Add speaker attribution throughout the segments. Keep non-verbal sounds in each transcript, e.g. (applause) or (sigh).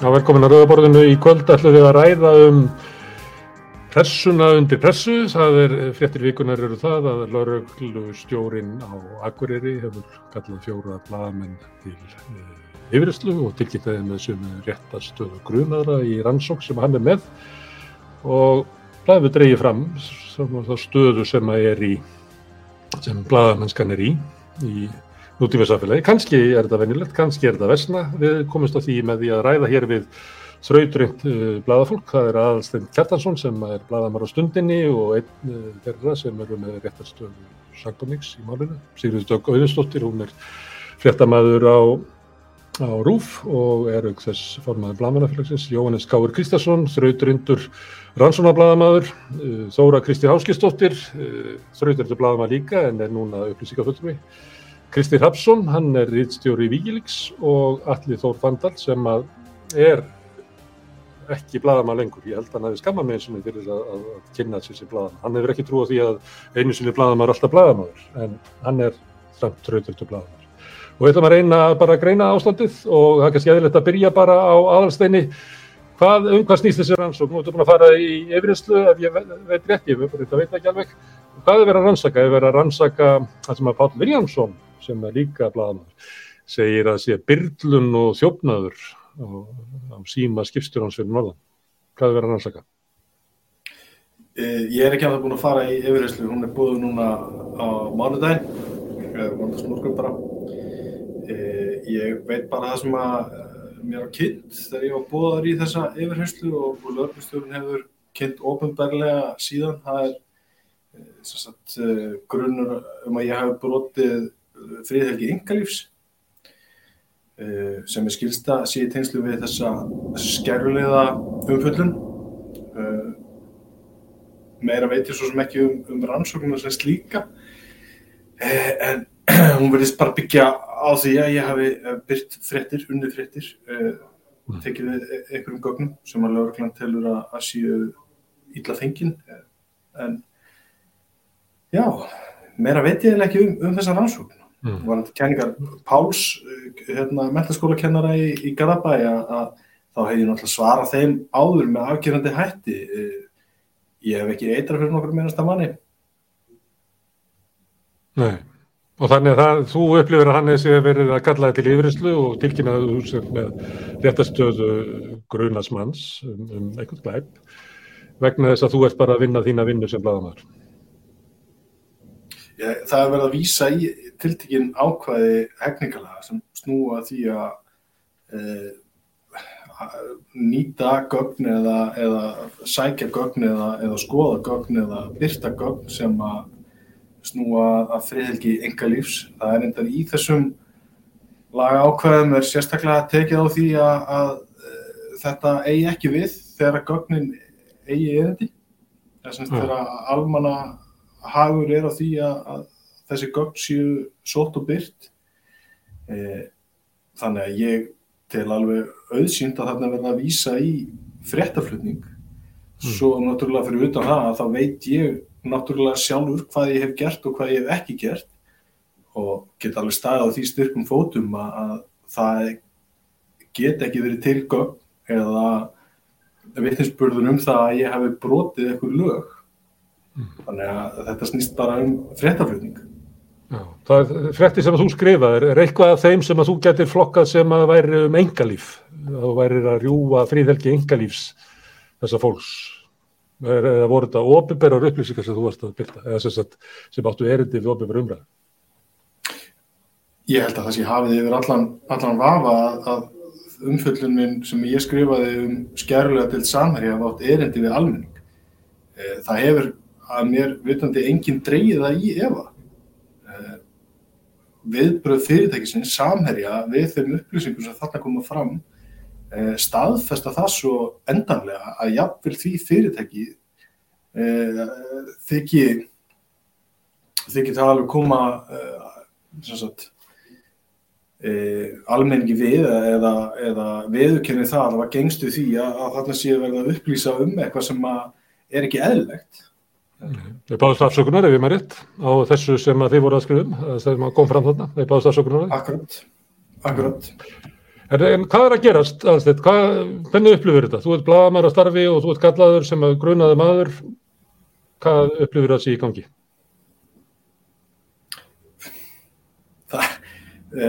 Speaker 1: Velkomin að Rauðaborðinu í kvöld ætlum við að ræða um pressuna undir pressu. Það er fréttir vikunar eru það að lauruglu stjórin á Akureyri hefur kallað fjóra bladamenn til uh, yfiristlu og tilkynnaði með sem réttastöðu grunaðra í rannsók sem hann er með og blæðið dreyið fram stöðu sem er í sem bladamennskan er í í nútífisafélagi. Kanski er þetta venjulegt, kanski er þetta versna. Við komumst á því með því að ræða hér við þrauturind uh, bladafólk. Það er aðalstein Kjartansson sem er bladamar á stundinni og einn uh, þeirra sem eru með réttarstöðu Sankonix í málinu. Sigriður Dögg Auðurstóttir, hún er fréttamaður á, á RÚF og er auk þess formaður bladamannafélagsins. Jóhannes Gáur Kristjánsson, þrauturindur rannsónabladamaður. Uh, Þóra Kristi Háskistóttir, þrauturindur bladamar líka en er núna upplýsingafulltrúi. Kristi Hrapsson, hann er rittstjóri í Vígilíks og Alli Þór Fandal sem að er ekki bladamað lengur. Ég held að hann hefði skamma með eins og mig fyrir að, að, að kynna sér sem bladamað. Hann hefur ekki trú á því að einu sinni bladamað er alltaf bladamaður, en hann er þramt tröðurtu bladamaður. Og við ætlum að reyna bara að greina ástandið og það er kannski eðlilegt að byrja bara á aðalsteini. Hvað, um hvað snýst þessi rannsók? Nú ertu búin að fara í yfirinslu, ef ég veit rétt, ég veit ekki alveg. Hvað er verið að rannsaka? Er verið að rannsaka sem er líka bladamæður, segir að sé byrlun og þjófnaður á, síma skipstjónans fyrir norðan. Hvað er verið að rannsaka?
Speaker 2: Ég er ekki að það búin að fara í yfirheyslu, hún er búið núna á mánudaginn, mándagsmorgun bara. Ég veit bara það sem að mér á kynnt þegar ég var búðar í þessa yfirheyslu og lögumstjórn hefur kynnt ofinberlega síðan. Það er sagt, grunnur um að ég hef brotið friðhelgi yngalífs sem er skilsta í tengslu við þessa skerrulega umföllun meira veit ég svo sem ekki um, um rannsóknum sem slíka. En (clears throat) hún verðist bara byggja á því að ég hafi byrt frettir, unni frettir tekið við einhverjum gögnum sem að lögurklann telur að, að séu ítla fengin. En já, meira veit ég ekki um, um þessa rannsókn Mm. var þetta kenningar Páls hérna, mentaskólakennara í, í Garabæ að þá hef ég náttúrulega svarað þeim áður með afgerandi hætti. Ég hef ekki eitra fyrir nokkur minnasta manni.
Speaker 1: Nei. Og þannig að það, þú upplifir að hann hefði verið að kalla þetta til yfirislu og tilkynnaði þú sem með réttastöðu grunasmanns um, um eitthvað glæp vegna þess að þú ert bara að vinna þína vinnu sem bladamæður
Speaker 2: Ég, það er verið að vísa í tiltekinn ákvæði hegningalega sem snúa því að e, nýta gögn eða, eða sækja gögn eða, eða skoða gögn eða byrta gögn sem að snúa að friðhelgi enga lífs. Það er endar í þessum laga ákvæðum er sérstaklega tekið á því að, að e, þetta eigi ekki við þegar gögnin eigi erindi. Þess að þegar almanna hagur er á því að, að þessi gögn séu sótt og byrt e, þannig að ég tel alveg auðsýnd að þarna verða að vísa í fréttaflutning. Mm. svo náttúrulega fyrir utan það að þá veit ég náttúrulega sjálfur hvað ég hef gert og hvað ég hef ekki gert og get alveg staðið á því styrkum fótum að, að það get ekki verið til gögn eða vittinsburður um það að ég hef brotið eitthvað lög þannig að þetta snýst bara um fréttaflutning.
Speaker 1: Já, það er frétti sem að þú skrifaður er eitthvað af þeim sem að þú getur flokkað sem að væri um engalíf þá væri að rjúa fríðhelgi engalífs þessa fólks? Eða voru þetta ofinberðar upplýsingar sem þú varst að byrta eða sem, sagt, sem áttu erindi við ofinberð umræð
Speaker 2: Ég held að það sé hafið yfir allan, allan vafa að, að umföllunin sem ég skrifaði um skjærulega til samhæri hafa átt erindi við almenning. Það hefur að mér vitandi enginn dreyið það í efa viðbröð fyrirtækisins samherja við þeim upplýsingum sem þarna koma fram staðfesta það svo endanlega að jafnvel því fyrirtæki þykji þykji það alveg koma sagt, almenningi við eða, eða viðurkenni það að það var gengstu því að, að þarna séu verið að upplýsa um eitthvað sem er ekki eðlilegt
Speaker 1: Við báðum afsökunar ef ég maður rétt á þessu sem þið voru að skrifum, sem kom fram þarna, við báðum afsökunar.
Speaker 2: Akkurat, akkurat.
Speaker 1: En, en hvað er að gerast, aðstætt? Hvernig upplifir þetta? Þú ert blagamæra starfi og þú ert gallaður sem að grunaði maður. Hvað upplifir það sér í gangi?
Speaker 2: Það, e,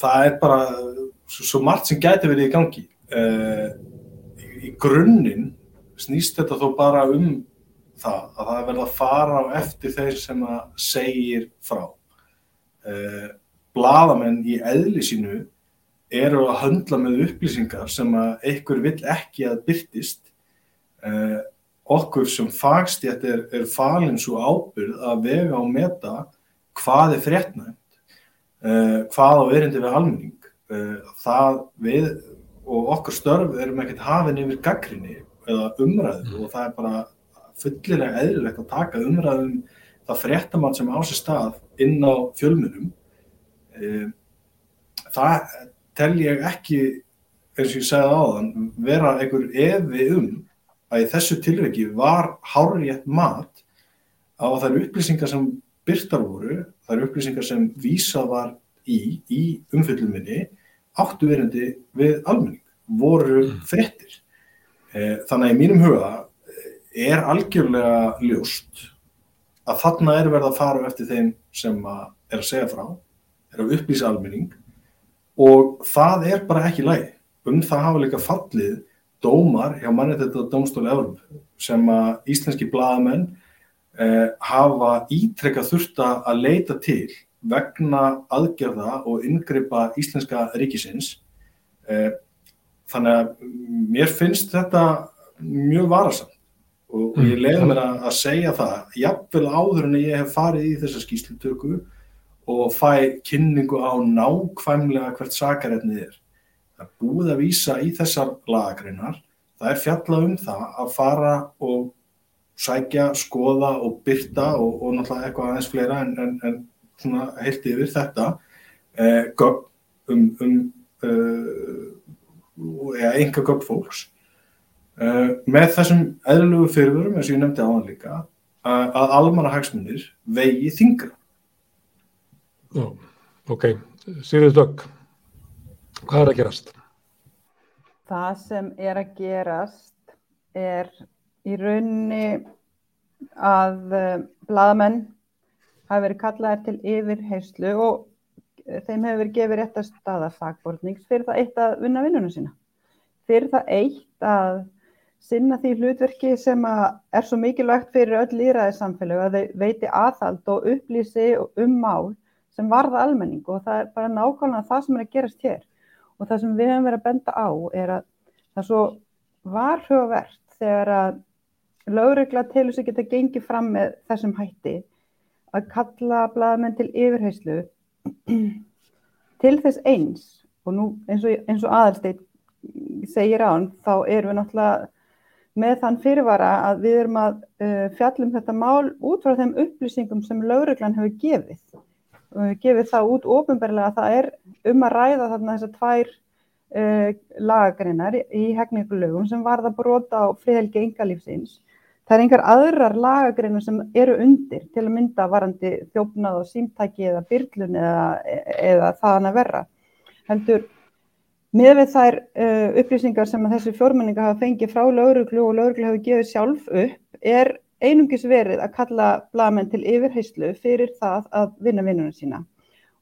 Speaker 2: það er bara svo, svo margt sem gæti verið í gangi. E, í grunninn snýst þetta þó bara um það að það verða að fara á eftir þeir sem að segir frá. E, Bladamenn í eðli sínu eru að höndla með upplýsingar sem að einhver vill ekki að byrtist eh, okkur sem fagstjætt er, er falin svo ábyrð að vega og meta hvað er fréttnæmt eh, hvað á erindi við almenning eh, það við og okkur störf erum ekkert hafinn yfir gaggrinni eða umræðu og það er bara fullilega eðlilegt að taka umræðum það fréttamann sem á sér stað inn á fjölmunum eh, það tel ég ekki, eins og ég segði áðan, vera einhver evi um að í þessu tilveki var hárétt mat á þær upplýsingar sem byrtar voru, þær upplýsingar sem vísa var í, í umfylluminni, áttu verandi við almenning, voru mm. frettir. Eh, þannig að í mínum huga er algjörlega ljóst að þarna er verið að fara eftir þeim sem að er að segja frá, er að upplýsa almenning og það er bara ekki læg um það hafa líka fallið dómar hjá mannetþetta domstóli Európ sem að íslenski bladamenn eh, hafa ítrekka þurfta að leita til vegna aðgerða og yngripa íslenska ríkisins. Eh, þannig að mér finnst þetta mjög varasamt og, og ég leiði mér að, að segja það jafnvel áður en ég hef farið í þessa skýslutöku og fæ kynningu á nákvæmlega hvert sakarefnið er. Það er búið að vísa í þessar lagagreinar. Það er fjallað um það að fara og sækja, skoða og byrta og, og náttúrulega eitthvað aðeins fleira en, en, en svona heilt yfir þetta eh, gögn um, um uh, eða enga gögn fólks með þessum eðlulegu fyrirvörum eins og ég nefndi áðan líka uh, að almanna hagsmunir vegi þingra
Speaker 1: Já, ok. Sýrið Dögg, hvað er að gerast?
Speaker 3: Það sem er að gerast er í raunni að uh, bladamenn hafi verið kallaðir til yfirheyslu og þeim hefur verið gefið rétt að staða fagbortnings fyrir það eitt að vinna vinnunum sína. Fyrir það eitt að sinna því hlutverki sem er svo mikilvægt fyrir öll líraðið samfélag að þau veiti aðhald og upplýsi um mál sem varða almenning. Og það er bara nákvæmlega það sem er að gerast hér. Og það sem við hefum verið að benda á er að það svo varhugavert þegar að lögregla til þess að geta gengið fram með þessum hætti að kalla bladamenn til yfirheyslu (clears throat) til þess eins. Og nú eins og, og aðalsteit segir án þá erum við náttúrulega með þann fyrirvara að við erum að uh, fjallum þetta mál út frá þeim upplýsingum sem lögreglan hefur gefið gefið það út ofinbarlega að það er um að ræða þarna þessar tvær uh, lagagreinar í hefningulegum sem varða brota á friðhelgi engalífsins. Það er einhver aðrar lagagreinar sem eru undir til að mynda varandi þjófnað og símtæki eða byrlun eða, eða þaðan að verra. Heldur, með við þær uh, upplýsingar sem þessi fjórmenninga hafa fengið frá lauruglu og lauruglu hafa gefið sjálf upp er einungis verið að kalla blagamenn til yfirheyslu fyrir það að vinna vinnunum sína.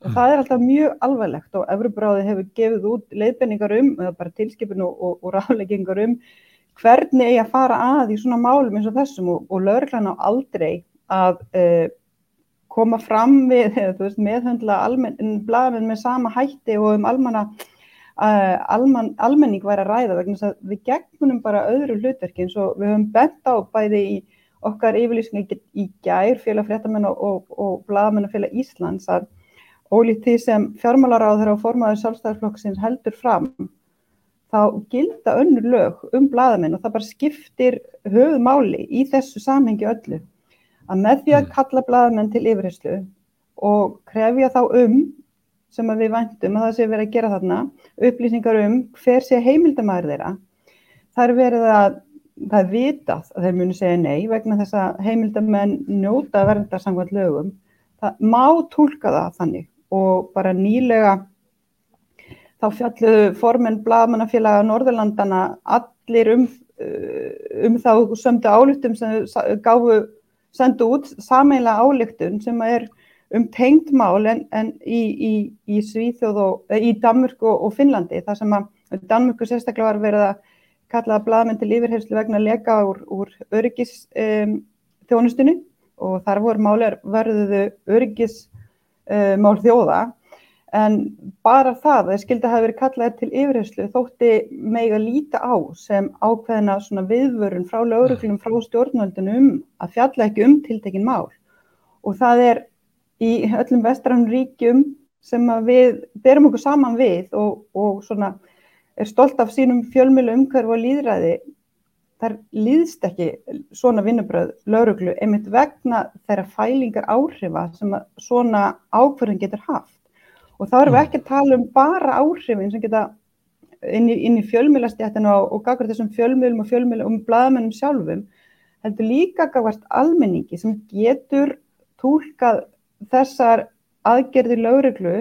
Speaker 3: Og mm. það er alltaf mjög alvarlegt og Evropráði hefur gefið út leiðbenningar um, eða bara tilskipinu og, og, og ráðleggingar um hvernig eigi að fara að í svona málum eins og þessum og, og lögurklæðan á aldrei að uh, koma fram við, eða (laughs) þú veist, meðhundla blagamenn með sama hætti og um almanna alman, almenning væri að ræða vegna þess að við gegnum bara öðru hlutverki eins og við höfum bent á bæði í okkar yfirlýsing í gær félag fréttamenn og, og, og bladamennafélag Íslands að ólíkt því sem fjármálaráður og formaður sjálfstæðarflokksins heldur fram þá gilda önnur lög um bladamenn og það bara skiptir höfuðmáli í þessu samhengi öllu að með því að mm. kalla bladamenn til yfirherslu og krefja þá um sem við væntum að það sé verið að gera þarna upplýsingar um hver sé heimildamæður þeirra það er verið að það er vitað að þeir muni segja nei vegna þess að heimildamenn njóta verndar samkvæmt lögum. Það má tólka það þannig og bara nýlega þá fjalluðu formen blagamannafélaga Norðurlandana allir um, um þá sömdu álíktum sem gáfu, sendu út sameinlega álíktun sem er um tengd mál en, en í, í, í Svíþjóð og í Danmörku og, og Finnlandi þar sem að Danmörku sérstaklega var verið að kallaða blaðmenn til yfirherslu vegna að leka úr, úr öryggis um, þjónustunni. Og þar voru málir verðuðu öryggis um, mál þjóða. En bara það að skildi að hafa verið kallaðið til yfirherslu þótti meg að líta á sem ákveðina viðvörun frá lauruglum frá stjórnvöldunum að fjalla ekki um tiltekin mál. Og það er í öllum vestrann ríkjum sem við berum okkur saman við og, og svona er stolt af sínum fjölmjölu umhverfu og líðræði þar líðst ekki svona vinnubröð lauruglu einmitt vegna þeirra fælingar áhrifa sem svona ákverðin getur haft og þá erum við mm. ekki að tala um bara áhrifin sem geta inn í, í fjölmjölastjættinu og, og gagvar þessum fjölmjölum og fjölmjölum og um bladamennum sjálfum heldur líka gagvart almenningi sem getur tólkað þessar aðgerðir lauruglu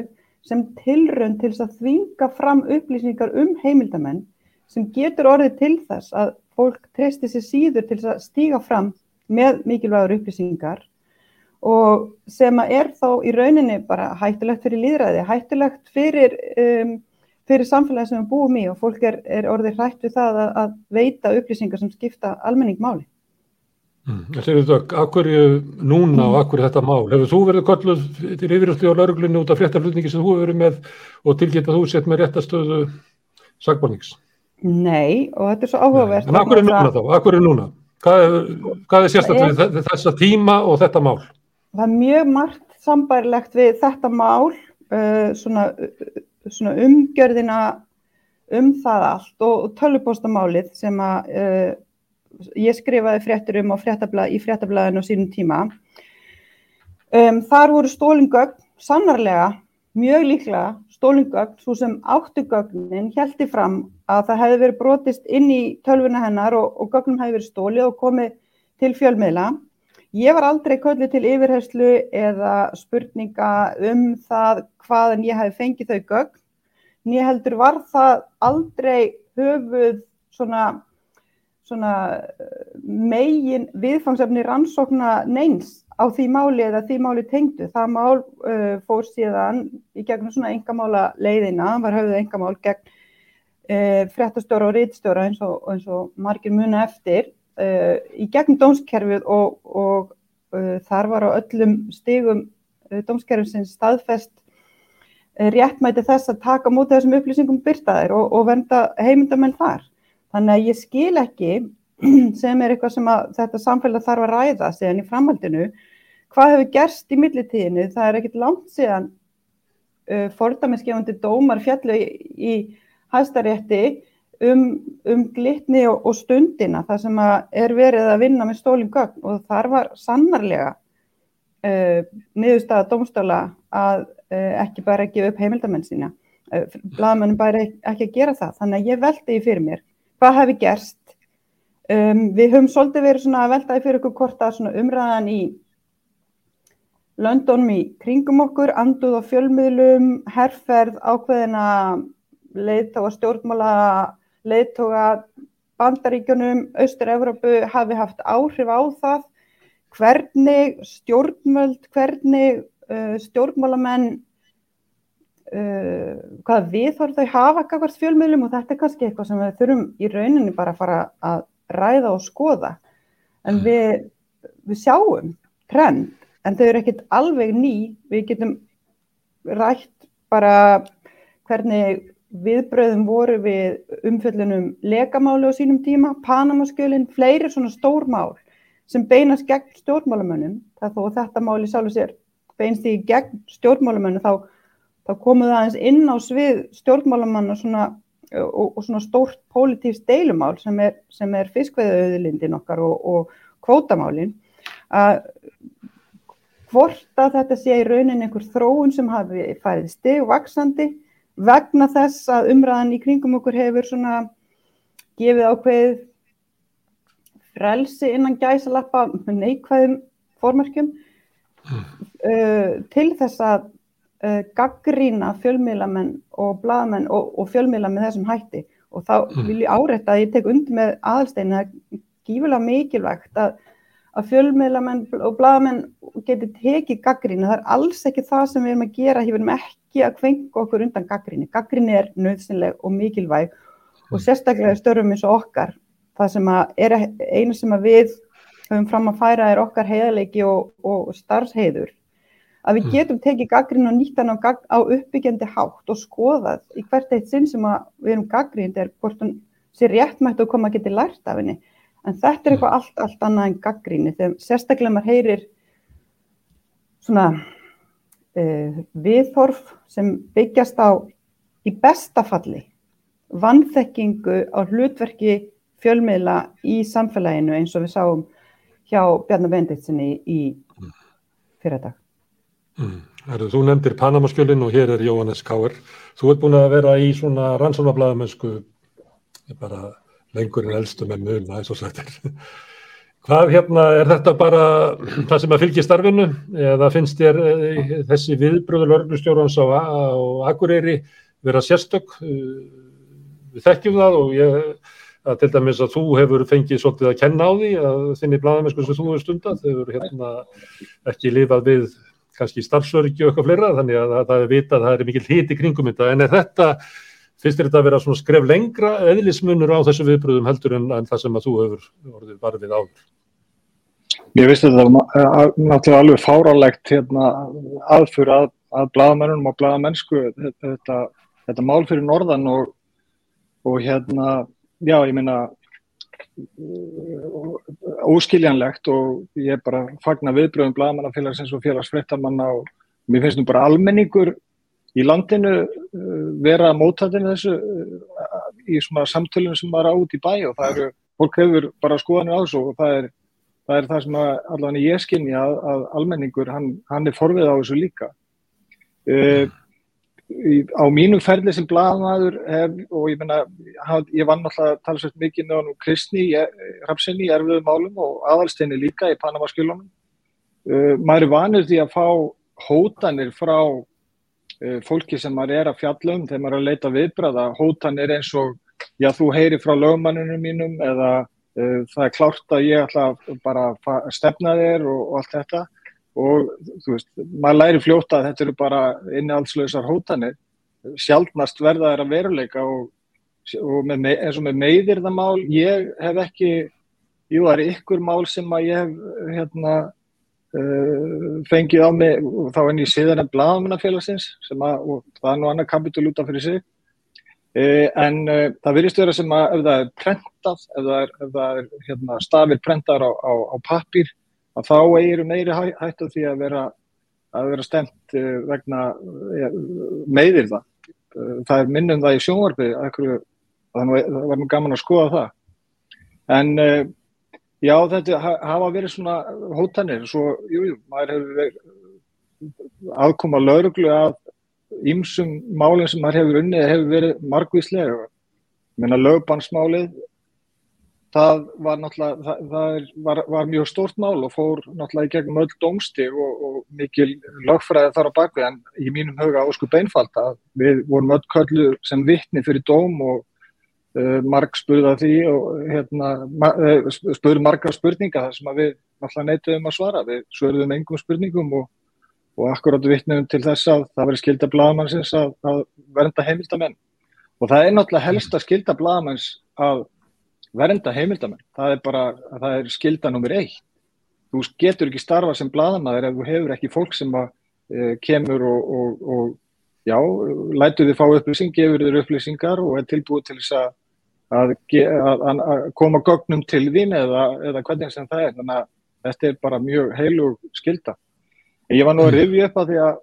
Speaker 3: sem tilrönd til að þvinga fram upplýsingar um heimildamenn sem getur orðið til þess að fólk treysti sér síður til að stíga fram með mikilvægur upplýsingar og sem er þá í rauninni bara hættulegt fyrir líðræði, hættulegt fyrir, um, fyrir samfélagi sem við búum í og fólk er, er orðið hrætt við það að, að veita upplýsingar sem skipta almenning máli.
Speaker 1: Mm. Segir þetta, akkurju núna og akkurju þetta mál, hefur þú verið kolluð til yfirhjóðsli á lauruglunni út af fréttaflutningi sem þú hefur verið með og tilgeta þú sett með réttastöðu sagbornings?
Speaker 3: Nei, og þetta er svo áhugavert.
Speaker 1: Nei. En akkurju núna þá, akkurju núna? Hvað er, hvað er sérstaklega er, þessa tíma og þetta mál?
Speaker 3: Það er mjög margt sambærilegt við þetta mál, uh, svona, svona umgjörðina um það allt og, og tölupóstamálið sem að uh, ég skrifaði fréttur um fréttabla, í fréttablaðinu á sínum tíma. Um, þar voru stólingögn, sannarlega, mjög líklega stólingögn, svo sem áttugögnin heldi fram að það hefði verið brotist inn í tölvuna hennar og, og gögnum hefði verið stólið og komið til fjölmiðla. Ég var aldrei köllið til yfirherslu eða spurninga um það hvaðan ég hefði fengið þau gögn. Nýja heldur var það aldrei höfuð svona svona eh, megin viðfangsefni rannsókna neins á því máli eða því máli tengdu. Það mál uh, fór síðan í gegnum svona engamála leiðina, var höfðuð engamál gegn uh, fréttastjóra og rítstjóra eins eins og margir muna eftir uh, í gegnum dómskerfið og, og þar var á öllum stigum dómskerfið staðfest réttmæti þess að taka mútið þessum upplýsingum byrtaðir og, og venda heimindamenn þar. Þannig að ég skil ekki (clears throat) sem er eitthvað sem þetta samfélag þarf að ræða síðan í framhaldinu. Hvað hefur gerst í millitíðinu? Það er ekkit langt síðan uh, fordamiskefandi dómar fjallu í, í hæstarétti um, um glitni og, og stundina þar sem er verið að vinna með stólum gögn og þar var sannarlega uh, niðurstaða dómstála að uh, ekki bara að gefa upp heimildamenn sína. Uh, Blaðmennum bara ekki að gera það. Þannig að ég veldi í fyrir mér hvað hefði gerst. Um, við höfum svolítið verið svona að veltaði fyrir okkur hvort að umræðan í löndunum í kringum okkur, anduð á fjölmiðlum, herrferð, ákveðina leiðtóga stjórnmála, leiðtóga bandaríkjunum, Austur-Európu hafi haft áhrif á það hvernig stjórnmöld, hvernig uh, stjórnmálamenn uh, hvaða viðhorf þau hafa kakvart fjölmiðlum og þetta er kannski eitthvað sem við þurfum í rauninni bara að fara að ræða og skoða. En mm. við, við sjáum trend en þau eru ekkit alveg ný. Við getum rætt bara hvernig viðbröðum voru við umfjöllunum legamáli á sínum tíma, Panamaskjölinn, fleiri svona stór mál sem beinast gegn stjórnmálamönnum, það þó þetta máli sjálfur sér beinst í gegn stjórnmálamönnum þá þá komuð aðeins inn á svið stjórnmálamann og svona, og, og svona stórt pólitífs deilumál sem er, er fiskveðauðlindin okkar og, og kvótamálin að hvort að þetta sé í raunin einhver þróun sem hafi færið steg og vaksandi vegna þess að umræðan í kringum okkur hefur svona gefið ákveðið frelsi innan gæsalappa með neikvæðum formerkjum mm. uh, til þess að uh, gaggrína fjölmiðlamenn og bladamenn og, og fjölmiðla með þessum hætti. Og þá
Speaker 1: Mm.
Speaker 3: vil ég árétta að ég tek undir með aðalsteinu er gífulega mikilvægt að, að fjölmiðlamenn og bladamenn geti tekið gaggríni, það er alls ekki það sem við erum að gera, við erum ekki að kvenka okkur undan gaggríni, gaggríni er nöðsynleg og mikilvæg og sérstaklega störfum eins og okkar, það sem að er einu sem að við höfum fram að færa er okkar heiðarleiki og, og starfsheiður að við
Speaker 1: Mm.
Speaker 3: getum tekið gaggrín og nýtt hann á, á uppbyggjandi hátt og skoðað í hvert eitt sinn sem við erum gaggrínd er hvort hún sé réttmætt og koma að geti lært af henni. En þetta er eitthvað allt, allt annað en gaggríni þegar sérstaklega maður heyrir svona uh, viðhorf sem byggjast á í besta falli vannþekkingu á hlutverki fjölmiðla í samfélaginu eins og við sáum hjá Bjarnar Benditsinni í fyrirdag.
Speaker 1: Mm. Þú nefndir Panamaskjölin og hér er Jóhannes Káur. Þú ert búin að vera í svona rannsónablaðamennsku bara lengur en elstu með muna eins og sagt er. Hvað hérna, er þetta bara það sem að fylgja starfinu eða finnst þér eh, þessi viðbröður lörglustjórans á, á Akureyri vera sérstök? Eh, Við þekkjum það og ég að til dæmis að þú hefur fengið svolítið að kenna á því að þinni blaðamennsku sem þú hefur stundað, þau hefur hérna ekki lifað við kannski starfsöryggi og eitthvað fleira þannig að það er vita að það er mikil hiti kringum þetta en er þetta, finnst þér þetta að vera svona skref lengra eðlismunur á þessu viðbröðum heldur en, en það sem að þú hefur orðið varfið áður?
Speaker 4: Ég veist þetta náttúrulega alveg fáralegt hérna, aðfur að, að bladamennunum og bladamennsku þetta, þetta mál fyrir norðan og, og hérna, já ég meina óskiljanlegt og ég er bara fagna viðbröðum bladamannafélagsins og félagsfréttamanna og mér finnst nú bara almenningur í landinu uh, vera mótatinu þessu uh, í svona samtölunum sem var át í bæ og það eru, fólk hefur bara skoðanir á þessu og það er það er það sem að allavega ég skynja að, að almenningur, hann, hann er forvið á þessu líka. Uh, á mínum ferli sem blaðmaður hef, og ég menna ég vann alltaf talsvægt mikið með honum Kristni Rapsinni í erfiðu málum og aðalsteini líka í Panamaskjölunum. Uh, maður er vanur því að fá hótanir frá uh, fólki sem maður er að fjalla um þegar maður er að leita viðbræða, hótanir eins og já þú heyri frá lögmanninu mínum eða Uh, það er klárt að ég ætla bara að stefna þér og, og allt þetta og þú veist, maður læri fljóta að þetta eru bara innihalslösar hótanir. Sjálfnast verða að veruleika og, og með, eins og með meiðirðamál ég hef ekki jú, það er ykkur mál sem að ég hef hérna uh, fengið á mig og þá enn í síðan en blaðamennafélagsins sem að, og það er nú annað kapitul út af fyrir sig. Uh, en uh, það virðist vera sem að ef það er prentað, ef það er, ef það er hérna, stafir prentaðar á, á, á pappir að þá eigir meiri hæ, hættu því að vera að vera stemt vegna meiðir það það er minnum það í sjónvarpi þannig að það var nú gaman að skoða það. En já þetta hafa verið svona hótanir svo, jú, jú, maður hefur verið aðkoma lauruglu að ímsum málinn sem maður hefur unnið hefur verið margvíslega menna lögbannsmálið það var náttúrulega það, það var, var mjög stórt mál og fór náttúrulega í gegnum öll dómstig og, og mikil lögfræði þar á bakvið en í mínum huga ósku beinfald að við vorum öll köllu sem vittni fyrir dóm og uh, marg spurða því og hérna, ma uh, spurði marga spurninga þar sem við náttúrulega neituðum að svara. Við svörðum engum spurningum og, og akkurát vittnum til þess að það veri skilda bladamannsins að, að vernda heimildamenn og það er náttúrulega helst að skilda bladamanns að vernda heimildamenn, það er bara það er skilda nummer eitt. Þú getur ekki starfa sem bladamæður ef þú hefur ekki fólk sem að, uh, kemur og, og, og já, lætur þið fá upplýsing, gefur þið upplýsingar og er tilbúið til þess að, að, að koma gögnum til þín eða, eða hvernig sem það er. Þannig að þetta er bara mjög heilug skilda. Ég var nú að rifja upp að því að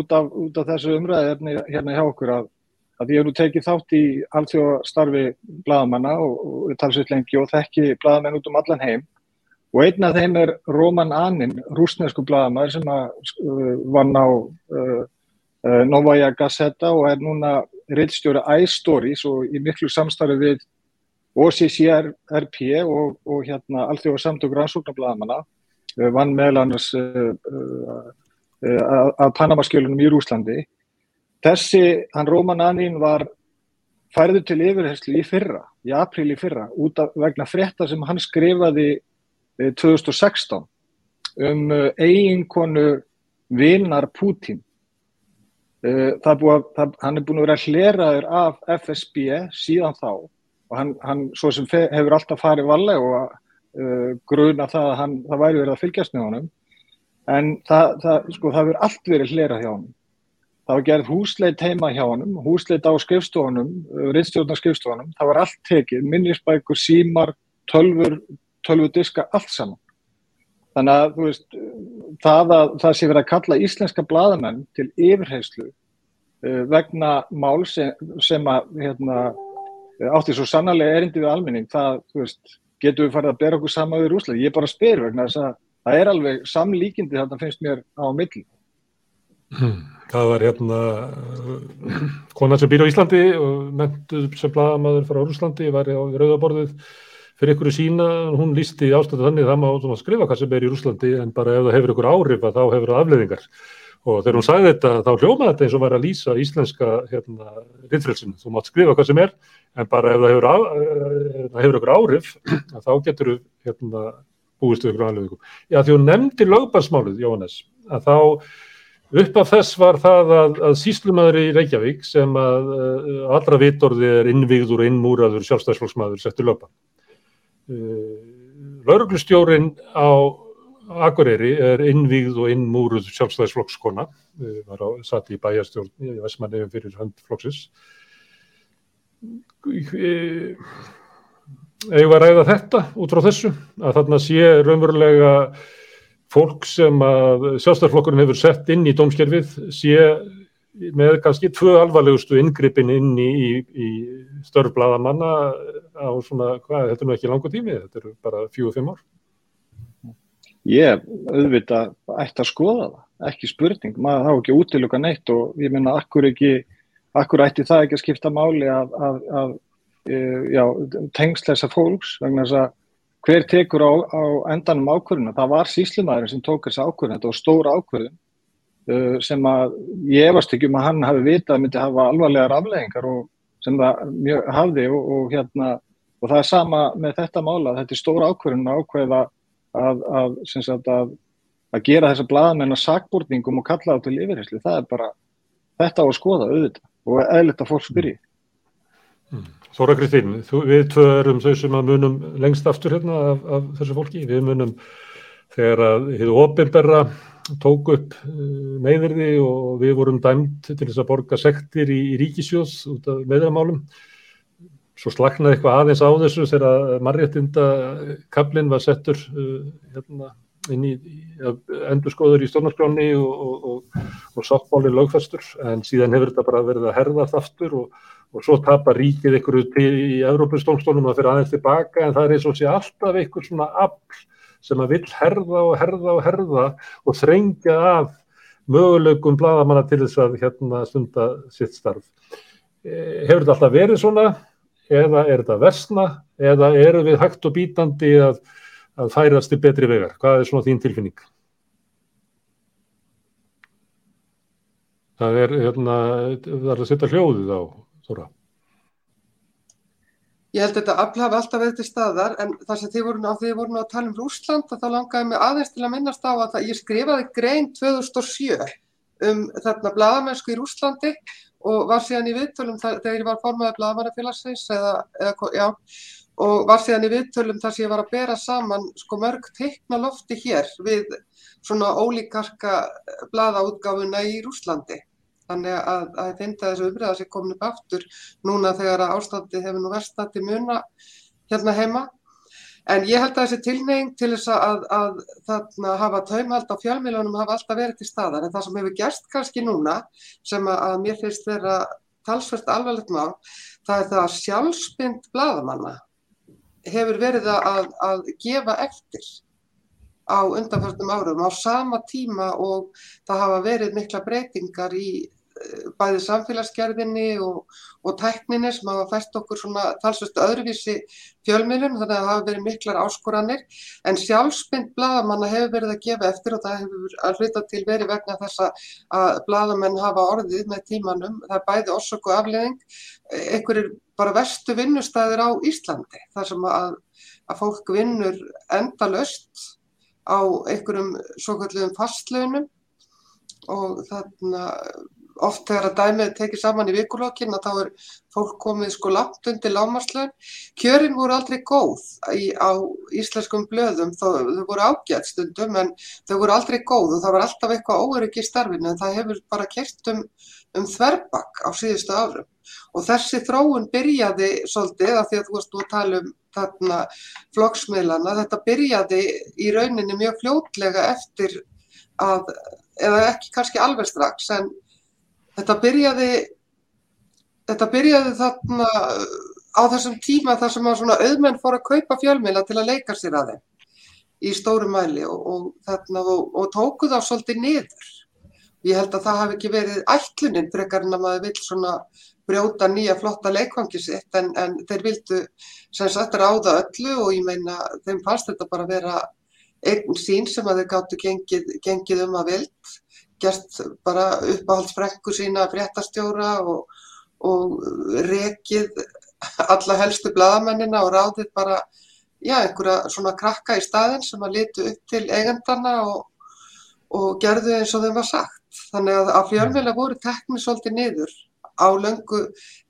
Speaker 4: út af, út af þessu umræði hérna hjá okkur að að ég hef nú tekið þátt í allþjóðstarfi bladamanna og, og talsveit lengi og þekki bladamenn út um allan heim og einn af þeim er Róman Anin, rúsnesku bladamæður sem að, uh, vann á uh, uh, Novaja Gazeta og er núna reittstjóri iStories og í miklu samstarfi við OCCRP og, og hérna allþjóðar samtök rannsóknarbladamanna vann meðal annars að, að Panamaskjölunum í Rúslandi. Þessi, hann Róman Anín var færður til yfirherslu í fyrra, í april í fyrra, út af vegna frétta sem hann skrifaði 2016 um eiginkonu vinnar Pútín. Er búið, það, hann er búin að vera hleraður af FSB síðan þá og hann, hann svo sem hefur alltaf farið valega og uh, gruna það að hann, það væri verið að fylgjast með honum en það, það, sko, það verið allt verið hlerað hjá honum. Það var gerð húsleit heima hjá honum, húsleit á skrifstofunum, rittstjórnar skrifstofunum, það var allt tekið, minnisbækur, símar, tölfur, tölvudiska, allt saman. Þannig að veist, það að það sé verið að kalla íslenska bladamenn til yfirheyslu uh, vegna mál sem, sem að hérna, átti svo sannarlega erindi við almenning, það, veist, getur við farið að bera okkur sama við Rúsland. Ég er bara að spyr vegna þess að það er alveg samlíkindi þarna finnst mér á milli.
Speaker 1: Það var hérna kona sem býr á Íslandi og mentuð sem bladamaður frá Rúslandi, var á rauðaborðið fyrir ykkur sína, hún lísti ástæðu þannig það má skrifa hvað sem er í Rúslandi en bara ef það hefur ykkur áhrif að þá hefur það afleðingar og þegar hún sagði þetta þá hljómaði þetta eins og var að lýsa íslenska hérna, rittfrelsinu, þú mátt skrifa hvað sem er en bara ef það hefur, á, það hefur ykkur áhrif þá getur þú hérna, búist ykkur afleðingum. Já því hún nefndi lögbarsmálið Jóhannes að þá upp af þess var það að, að síslumæður í Reykjavík sem að uh, allra vitorði er innvíður og innmúraður sjálfstæðsflokksmæður settur lögban lauruglustjórin á Akureyri er innvíð og innmúruð sjálfstæðisflokkskona var á, satt í bæjarstjórn í Vestmannefum fyrir höndflokksins Eða að ræða þetta út frá þessu? Að þarna sé raunverulega fólk sem að sjálfstæðisflokkurinn hefur sett inn í dómskerfið sé með kannski tvö alvarlegustu inngripin inn í, í, í störfblaðamanna á svona, hvað, þetta er nú ekki langu tími, þetta eru bara fjú og fimm ár.
Speaker 4: Ég auðvitað ætti að skoða það, ekki spurning, maður þá ekki útiluga neitt og ég minna, akkur ekki, akkur ætti það ekki að skipta máli að, að, að já, tengsleisa fólks, vegna þess að hver tekur á, á endanum ákvörðuna, það var síslumæðurinn sem tók þessi ákvörðun, þetta var stóra ákvörðun sem að ég efast ekki um að hann hafi vitað að myndi hafa alvarlegar afleggingar og sem það mjög hafði og, og hérna og það er sama með þetta mála þetta er stóra ákverðin að ákveða að, að, sagt, að, að gera þessa bladamenn að sakbúrningum og kalla það til yfirherslu, það er bara þetta á að skoða auðvitað og eðlitt að fólk spyrji.
Speaker 1: Mm. Þóra Kristín, við tvö erum þau sem munum lengst aftur hérna af, af þessu fólki, við munum þegar að hefur ofinberra tók upp meðverði eh, og við vorum dæmt til þess að borga sektir í, í ríkisjóðs út af meðramálum. Svo slagnaði eitthvað aðeins á þessu þegar marréttinda kablin var settur uh, hérna, inn í, endur skoður í stjórnarskráni og, og, og, og sáttmálinn lögfæstur en síðan hefur þetta bara verið að herðast aftur og svo tapar ríkið einhverju til í Európustónstólum að fyrir aðeins tilbaka en það er eins og sé alltaf einhver svona afl sem að vill herða og herða og herða og þrengja af möguleikum bladamanna til þess að hérna stunda sitt starf. E, hefur þetta alltaf verið svona eða er þetta versna eða eru við hægt og bítandi að, að færast til betri vegar? Hvað er svona þín tilfinning? Það er hérna, það er að setja hljóðið á Þóra.
Speaker 5: Ég held að þetta afl hafi alltaf verið til staðar en þar sem þið voru á því þið voru að tala um Rúsland þá langaði mig aðeins til að minnast á að ég skrifaði grein 2007 um þarna bladamennsku í Rúslandi og var síðan í viðtölum þegar ég var formaðið bladamannafélagsins eða, eða, já, og var síðan í viðtölum þar sem ég var að bera saman sko mörg teikna lofti hér við svona ólíkarka bladaútgáfuna í Rúslandi. Þannig að, að að þessu umræða sé komin upp aftur núna þegar að ástandi hefur nú verstað til muna hérna heima. En ég held að þessi tilneying til þess að, að þarna hafa taumhald á fjölmiljónum hafa alltaf verið til staðar. En það sem hefur gerst kannski núna sem að, að mér finnst þeirra talsvert alvarlegt má, það er það að sjálfsbynd bladamanna hefur verið að gefa eftir á undanfjörnum árum á sama tíma og það hafa verið mikla breytingar í bæði samfélagsgerðinni og, og tækninni sem hafa fæst okkur svona talsvist öðruvísi fjölmiðlum þannig að það hafa verið miklar áskoranir. En sjálfsmynd bladamanna hefur verið að gefa eftir og það hefur að hluta til verið vegna þess að bladamenn hafa orðið með tímanum, það er bæði orsöku afleðing, einhverjir bara verstu vinnustæðir á Íslandi þar sem að, að fólk vinnur endalöst á einhverjum svo kallum fastlögnum og þarna oft þegar að dæmið tekið saman í vikulokkin að þá er fólk komið sko langt undir lámarslögn. Kjörin voru aldrei góð í, á íslenskum blöðum, þó, þau voru ágætt stundum en þau voru aldrei góð og það var alltaf eitthvað óöryggi í starfinu en það hefur bara kert um, um þverbakk á síðustu árum. Og þessi þróun byrjaði svolítið af því að þú nú að tala um þarna flokksmiðlana, þetta byrjaði í rauninni mjög fljótlega eftir að eða ekki kannski alveg strax en þetta byrjaði þetta byrjaði þarna á þessum tíma þar sem að auðmenn fór að kaupa fjölmila til að leika sér að þeim í stóru mæli og, og, þarna, og, og tóku þá svolítið niður. Ég held að það hafi ekki verið ætlunin frekar en að maður vil svona brjóta nýja flotta leikvangi sitt en, en þeir vildu sem sagt ráða öllu og ég meina þeim fannst þetta bara vera einn sín sem að þeir gáttu gengið, gengið um að vild, gert bara uppáhaldsfrekku sína fréttastjóra og, og rekið alla helstu bladamennina og ráðið bara, já, einhverja svona krakka í staðin sem að litu upp til eigandarna og, og gerðu eins og þeim var sagt. Þannig að, að fjölmjöla voru teknið svolítið niður á löngu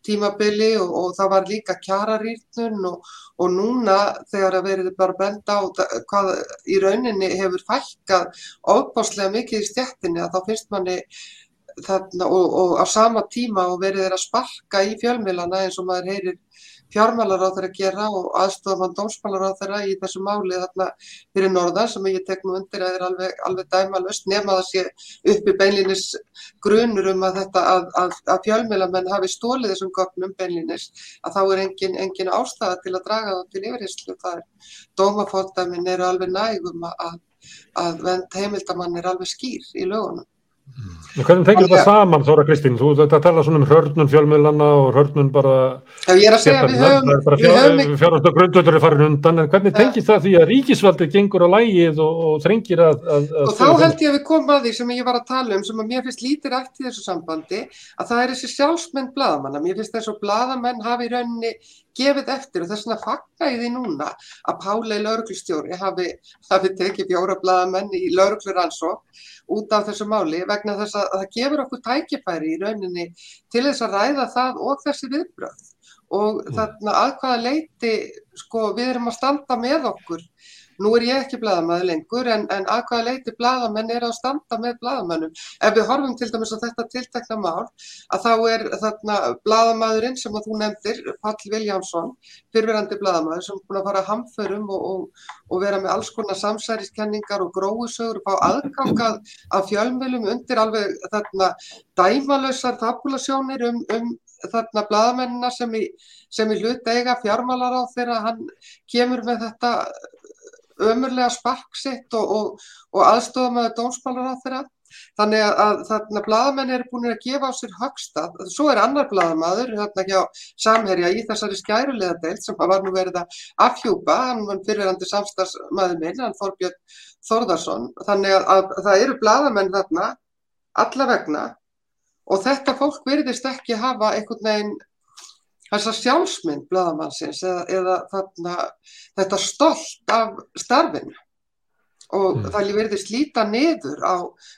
Speaker 5: tímabili og, og það var líka kjararýrnun og, og núna þegar að verið bara benda á hvað í rauninni hefur fælkað óbáslega mikið í stjættinni að þá finnst manni þarna og, og á sama tíma og verið er að sparka í fjölmilana eins og maður heyrir fjármálar á þeirra að gera og aðstofamann dómsmálar á þeirra í þessu máli þarna fyrir norðan sem ég tek nú undir að er alveg, alveg dæmalust nema það sé uppi beinlinis grunur um að þetta að, að, að fjölmilamenn hafi stólið þessum gögnum beinlinis að þá er engin, engin ástæða til að draga það til yfirherslu. Það er dómafóldæmin eru alveg nægum að, að heimildamann er alveg skýr í lögunum.
Speaker 1: Hvernig tengir þetta saman Þóra Kristín? Þú þetta tala svona um hörnun fjölmiðlana og hörnun bara
Speaker 5: Já, ég er að segja að við höfum
Speaker 1: fjár, fjárhast og grundvöldur er farin undan en hvernig tengir það því að ríkisvaldið gengur á lægið og, og þrengir að, að, að
Speaker 5: Og þá held ég að við komum að því sem ég var að tala um sem að mér finnst lítir eftir þessu sambandi að það er þessi sjálfsmenn bladamanna mér finnst þess að bladamenn hafi í rauninni gefið eftir og þess vegna fagna ég því núna að Pálei lauruglustjóri hafi, hafi tekið fjóra bladamenn í laurugluransók út af þessu máli vegna þess að það gefur okkur tækifæri í rauninni til þess að ræða það og þessi viðbröð og mm. þarna að hvaða leiti sko við erum að standa með okkur Nú er ég ekki bladamæður lengur en, en að hvaða leiti bladamenn er að standa með bladamennum. Ef við horfum til dæmis á þetta tiltekna mál að þá er þarna bladamæðurinn sem þú nefndir, Pall Viljánsson, fyrfirandi bladamæður sem er búin að fara að hamförum og, og, og vera með alls konar samsæriskenningar og gróðsögur og fá aðgangað af fjölmjölum undir alveg þarna dæmalösar tabulasjónir um, um þarna bladamennina sem í, sem í hlut eiga fjármálar á þegar hann kemur með þetta ömurlega sparksitt og, og, og aðstofa með dómsmálar á þeirra. Þannig að, að þarna bladamenn eru búin að gefa á sér högstað. Svo er annar bladamadur þarna hjá Samherja í þessari skærulega deilt sem var nú verið að afhjúpa, hann var fyrirhandi samstagsmaður minn, hann Þorbjörn Þorðarsson. Þannig að, að það eru bladamenn þarna allavegna og þetta fólk verðist ekki hafa einhvern veginn þessa sjálfsmynd bladamannsins eða, eða þarna, þetta stolt af starfinu. Og mm. það verði slíta niður á,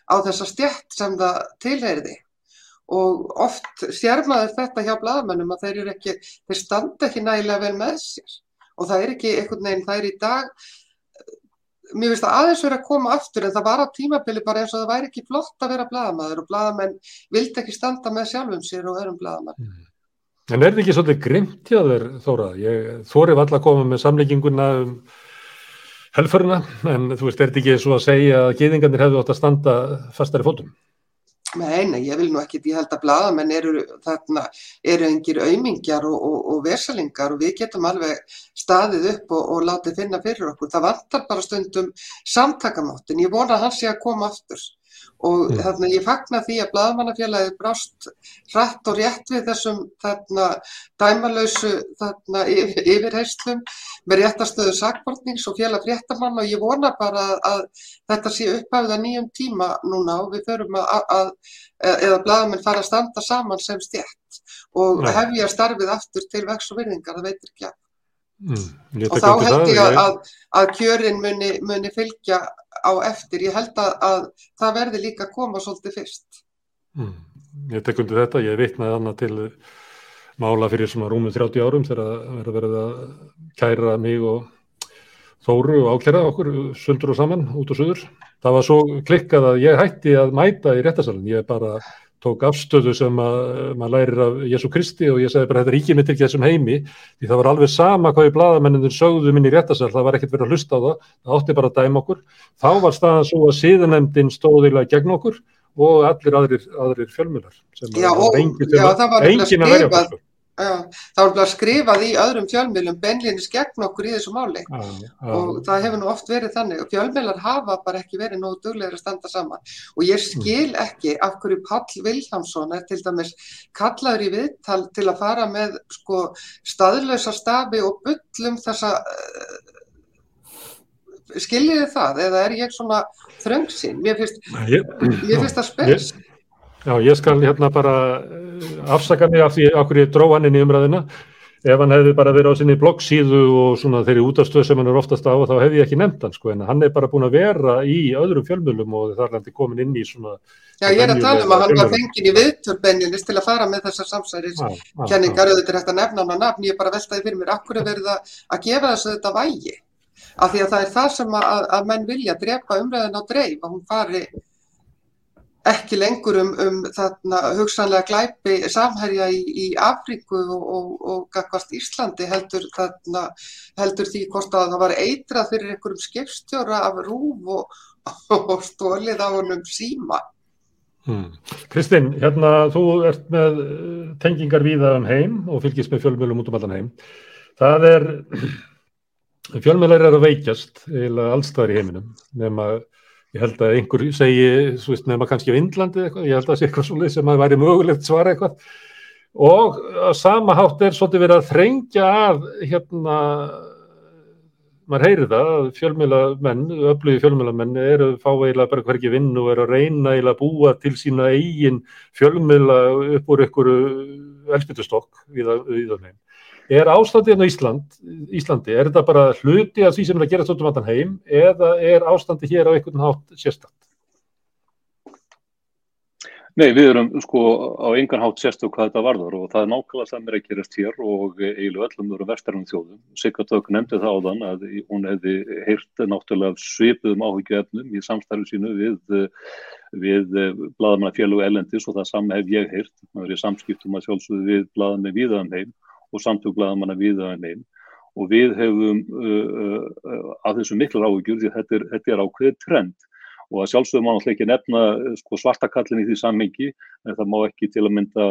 Speaker 5: á þessa stjætt sem það tilheyriði og oft sér maður þetta hjá bladamannum að þeir ekki, þeir standa ekki nægilega vel með sér. Og það er ekki einhvern veginn, er í dag mér finnst það aðeins verið að koma aftur en það var á tímabili bara eins og það væri ekki flott að vera bladamæður og bladamenn vildi ekki standa með sjálfum sér og öðrum bladamann mm.
Speaker 1: En er þetta ekki svolítið grimt hjá þér Þóra? Ég þórið valla að koma með samlegginguna um helfurina en þú veist, er þetta ekki svo að segja að geðingarnir hefðu átt að standa fastari fótum?
Speaker 5: Nei, nei, ég vil nú ekki, ég held að bladamenn eru þarna, eru engir auðmingjar og, og, og versalingar og við getum alveg staðið upp og, og látið finna fyrir okkur. Það vantar bara stundum samtakamáttin, ég vona að hann sé að koma aftur og þarna ég fagna því að Blaðmannafélagi brást hratt og rétt við þessum þarna dæmalausu þarna yfirheyslum með réttastöðu sakbortnings og félag fréttamann og ég vona bara að þetta sé upphæfða nýjum tíma núna og við förum að, að eða Blaðamenn fara að standa saman sem stjætt og ja. hefja starfið aftur til vex og virðingar, það veitir ekki að. Mm, og þá held ég að, að, að kjörin muni, muni fylgja á eftir. Ég held að, að það verði líka að koma svolítið fyrst.
Speaker 1: Mm, ég tek undir þetta. Ég vitnaði annað til mála fyrir svona rúmum 30 árum þegar verða verið að kæra mig og Þóru og ákjæra okkur sundur og saman út og söður. Það var svo klikkað að ég hætti að mæta í réttasalinn. Ég bara tók afstöðu sem að maður lærir af Jésu Kristi og ég segði bara þetta er ekki mitt ekki þessum heimi því það var alveg sama hvað í bladamenninir sögðu minni í réttasal, það var ekkert verið að hlusta á það, það átti bara að dæma okkur. Þá var staðan svo að síðanemdin stóðilega gegn okkur og allir aðrir, aðrir fjölmjölar sem
Speaker 5: já, og, engin, já, engin að verja okkur. Það var bara skrifað í öðrum fjölmjölum benlinis gegn okkur í þessu máli. Já, já. og það hefur nú oft verið þannig. Og fjölmjölar hafa bara ekki verið nógu duglegir að standa saman. Og ég skil ekki af hverju Pall Viljámsson er til dæmis kallaður í viðtal til að fara með sko staðlösa stafi og byllum þessa uh, skiljiði það? Eða er ég svona þröngsinn mér finnst, það spils
Speaker 1: Já, ég skal hérna bara eh, afsaka mig af því okkur ég dró hann inn í umræðina. Ef hann hefði bara verið á sinni bloggsíðu og svona þeirri útastöð sem hann er oftast á þá hefði ég ekki nefnt hann sko en hann er bara búin að vera í öðrum fjölmjölum og þar hann komin inn í svona...
Speaker 5: Já, ég er að tala um að hann var fengin í viðtörbenninis til að fara með þessar samsæriskenningar auðvitað eftir að nefna hann að nafn. Ég er bara veltaði fyrir mér, akkur er verið að gefa þessu þetta vægi? Af því að það er það sem að, að menn vilja drepa umræðin á dreif, að hún fari ekki lengur um, um þarna hugsanlega glæpi samhærja í, í Afríku og, og, og gagvast Íslandi heldur, þarna, heldur því hvort að það var eitrað fyrir einhverjum skipstjóra af rúf og, (laughs) og stólið á honum síma.
Speaker 1: Hmm. Kristinn, hérna þú ert með eh, tengingar víða um heim og fylgist með fjölmjölum út um allan heim. Það er, (clears throat) fjölmjölar er að veikjast eða allstæðar í heiminum nema Ég held að einhver segi, svo veist, nefna kannski á Indlandi eitthvað, ég held að það sé eitthvað svolítið sem að væri mögulegt svara eitthvað og að sama hátt er svolítið verið að þrengja að hérna, maður heyri það að fjölmjölamenn, öflugi fjölmjölamenn eru fá eiginlega bara hverki vinn og eru að reyna eiginlega að búa til sína eigin fjölmjöla upp úr einhverju elspytustokk við það meðin. Er ástandið hérna á Ísland, Íslandi, er þetta bara hluti af því sem er að gera svolítið um allan heim eða er ástandið hér á einhvern hátt sérstaklega?
Speaker 6: Nei, við erum sko á engan hátt sérstöku hvað þetta varður og það er nákvæmlega það mér að gerast hér og eiginlega öllum eru vestarinn þjóðum. Sigurðauk nefndi það á þann að hún hefði heyrt náttúrulega svipuðum áhyggjöfnum í samstæðu sínu við, við bladamannafélag elendis og það samme hef ég heyrt. Það er í samskiptum að sjálfsögðu við bladamenn viðaðan heim og samtöklaðum hana við það einn og við hefum uh, uh, að þessu miklar áhugjur því þetta er, þetta er ákveðið trend. Og að sjálfsögum má náttúrulega ekki nefna sko, svartakallin í því sammengi en það má ekki til að mynda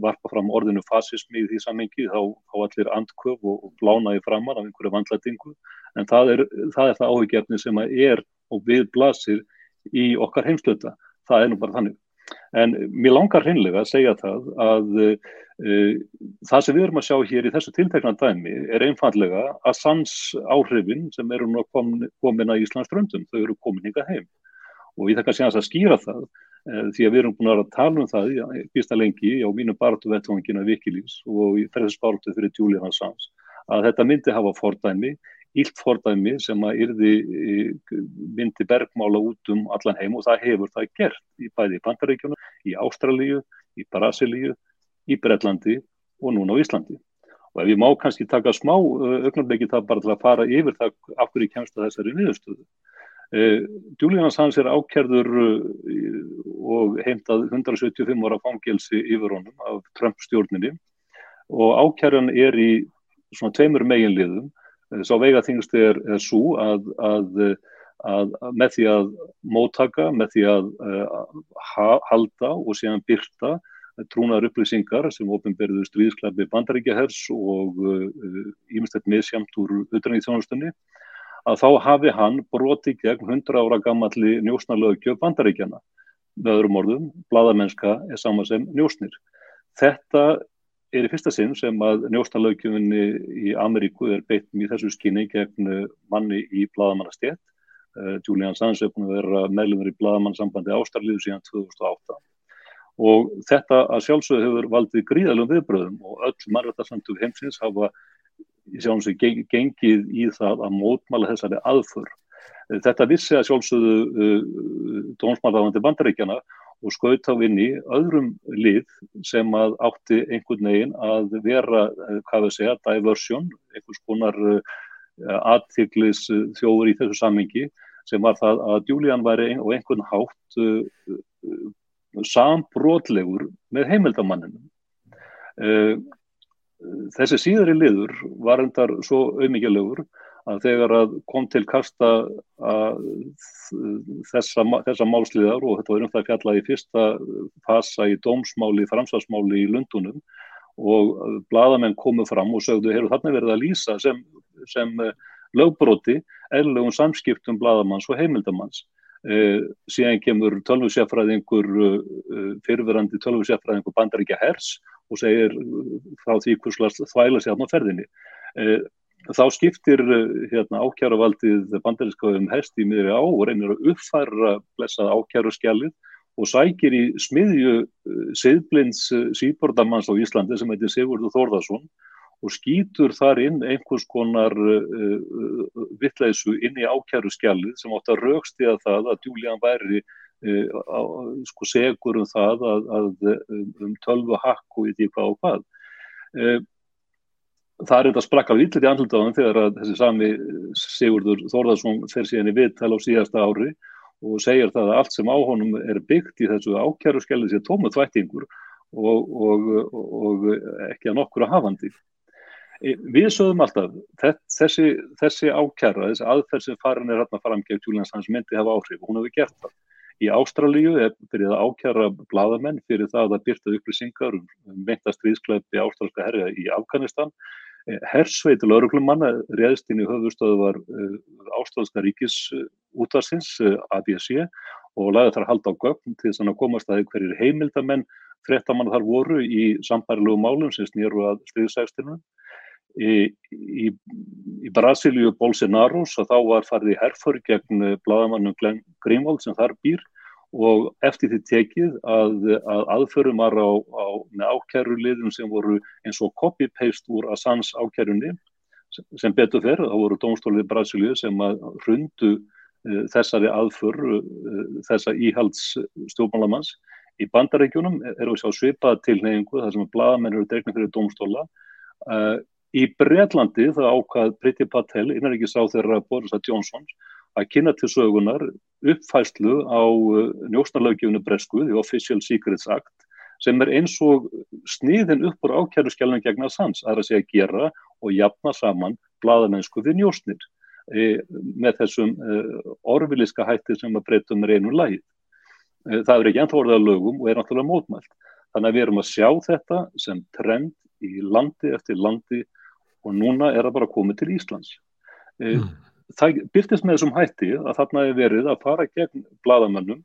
Speaker 6: varpa fram orðinu fasismi í því sammengi þá, þá allir andköf og, og blánaði framar af einhverju vandlætingu. En það er það, það áhugjefni sem er og við blasir í okkar heimstöta það er nú bara þannig En mér langar hreinlega að segja það að uh, það sem við erum að sjá hér í þessu tiltekna dæmi er einfallega að sans áhrifin sem eru nú komin, komin að Íslands ströndum, þau eru komin hinga heim. Og ég þakka að segja að skýra það uh, því að við erum búin að tala um það fyrsta lengi á mínu bartu vettvangina Vikilís og í bartu fyrir Julian Assange að þetta myndi hafa fordæmi ílt fordæmi sem að yrði myndi bergmála út um allan heim og það hefur það gert í bæði í Pantaríkjunum, í Ástralíu, í Brasilíu, í Breitlandi og núna á Íslandi. Og ef ég má kannski taka smá augnarbleiki það bara til að fara yfir það af hverju kemst að þessari niðurstöðu. Uh, Julian Assange er ákjærður uh, og heimtað 175 ára fangelsi yfir honum af Trump stjórninni og ákjærðan er í svona tveimur meginliðum Sá veiga þingst er, er svo að, að, að með því að móttaka, með því að uh, halda og síðan byrta trúnaðar upplýsingar sem ofinberðu stríðsklafi bandaríkjahers og ímestett uh, meðsjamt úr utræðið þjónustunni að þá hafi hann broti gegn 100 ára gammalli njósnarlögjöf bandaríkjana. Með öðrum orðum, bladamennska er sama sem njósnir. Þetta er í fyrsta sinn sem að njósnarlögjöfinni í Ameríku er beitt í þessu skinni gegn manni í bladamannastjett. Uh, Julian Sands er búin að vera meðlumur í bladamannssambandi Ástralíðu síðan 2008 og þetta að sjálfsögðu hefur valdið gríðalum viðbröðum og öll margættarsamtug heimsins hafa í sjálfum sig gengið í það að mótmala þessari aðför. Þetta vissi að sjálfsögðu uh, dómsmálaðandi bandaríkjana og skaut á inn í öðrum lið sem að átti einhvern veginn að vera, uh, hvað við segja, diversion, einhvers konar uh, aðtiklis þjóður í þessu sammingi sem var það að Julian væri og einhvern hátt uh, sambrotlegur með heimildamanninum. Þessi síðari liður var endar svo auðmíkjalegur að þegar að kom til kasta þessa, þessa málsliðar og þetta var um það fjallað í fyrsta fasa í dómsmáli, framsagsmáli í Lundunum og bladamenn komu fram og sögðu, heyrðu þarna verið að lýsa sem, sem lögbróti eðlugum samskiptum bladamanns og heimildamanns. Eh, síðan kemur tölvusjafræðingur, eh, fyrirverandi tölvusjafræðingur bandaríkja hers og segir frá því hverslega þvæla sér á ferðinni. Eh, þá skiptir eh, hérna, ákjáruvaldið bandarinska um hest í miðri á og reynir að uppfæra blessað ákjáru skjalið og sækir í smiðju eh, siðblinds síbordamanns á Íslandi sem heitir Sigurður Þórðarsson og skýtur þar inn einhvers konar vittleysu inn í ákjáru skjalið sem átt að raukst í að það að Julian væri Uh, sko segur um það að, að um tölvu hakk og í því hvað og hvað. Uh, það er þetta sprakka villir í andlutaðan þegar þessi sami Sigurður Þórðarsson fer síðan í viðtal á síðasta ári og segir það að allt sem á honum er byggt í þessu ákjæru skellið sér tómu þvættingur og, og, og ekki að nokkur að hafandi Við sögum alltaf, þessi, þessi ákjæra, þessi aðferð sem farin er hérna fram gegn Júlians hans myndi hafa áhrif og hún hefur gert það. Í Ástralíu er fyrir að ákjara bladamenn fyrir það að byrta upplýsingar um meinta stríðskleipi ástralska herja í Afganistan. Hersveit lauruglumanna réðst inn í höfustöðu var eh, ástralska ríkis útvarsins, eh, ABC, og lagði þar halda á gögn til þess að komast að hverjir heimildamenn frettamann þar voru í sambærilegu málum sem snýru að stríðsægstunum. Í, í, í Brasilíu Bolsonaros að þá var farið í herfur gegn bladamannum Glenn Greenwald sem þar býr og eftir því tekið að, að aðförum var á, á ákjæruliðum sem voru eins og copy-paste úr Assange ákjærunni sem betur fer, þá voru dómstólið Brasilíu sem að hrundu uh, þessari aðför uh, þessa íhalds stjórnmálamanns. Í bandarækjunum eru við sjá svipaða tilneyingu þar sem bladamenn eru dregnið fyrir dómstóla. Uh, Í Breitlandi það ákvað Priti Patel, innanrikiðsáð þeirra Boris Johnson, að kynna til sögunar uppfæslu á uh, njósnarlaugjöfunu Bresku, The Official Secrets Act, sem er eins og sniðin upp úr ákjæru skjálfum gegn að sans, að það sé að gera og jafna saman bladamennsku við njósnir e, með þessum e, orfiliska hætti sem að breytum er einu lagið. E, það er ekki ennþá orðað lögum og er náttúrulega mótmælt. Þannig að við erum að sjá þetta sem trend í landi eftir landi og núna er það bara komið til Íslands. Mm. Það byrtist með þessum hætti að þarna hefur verið að fara gegn bladamennum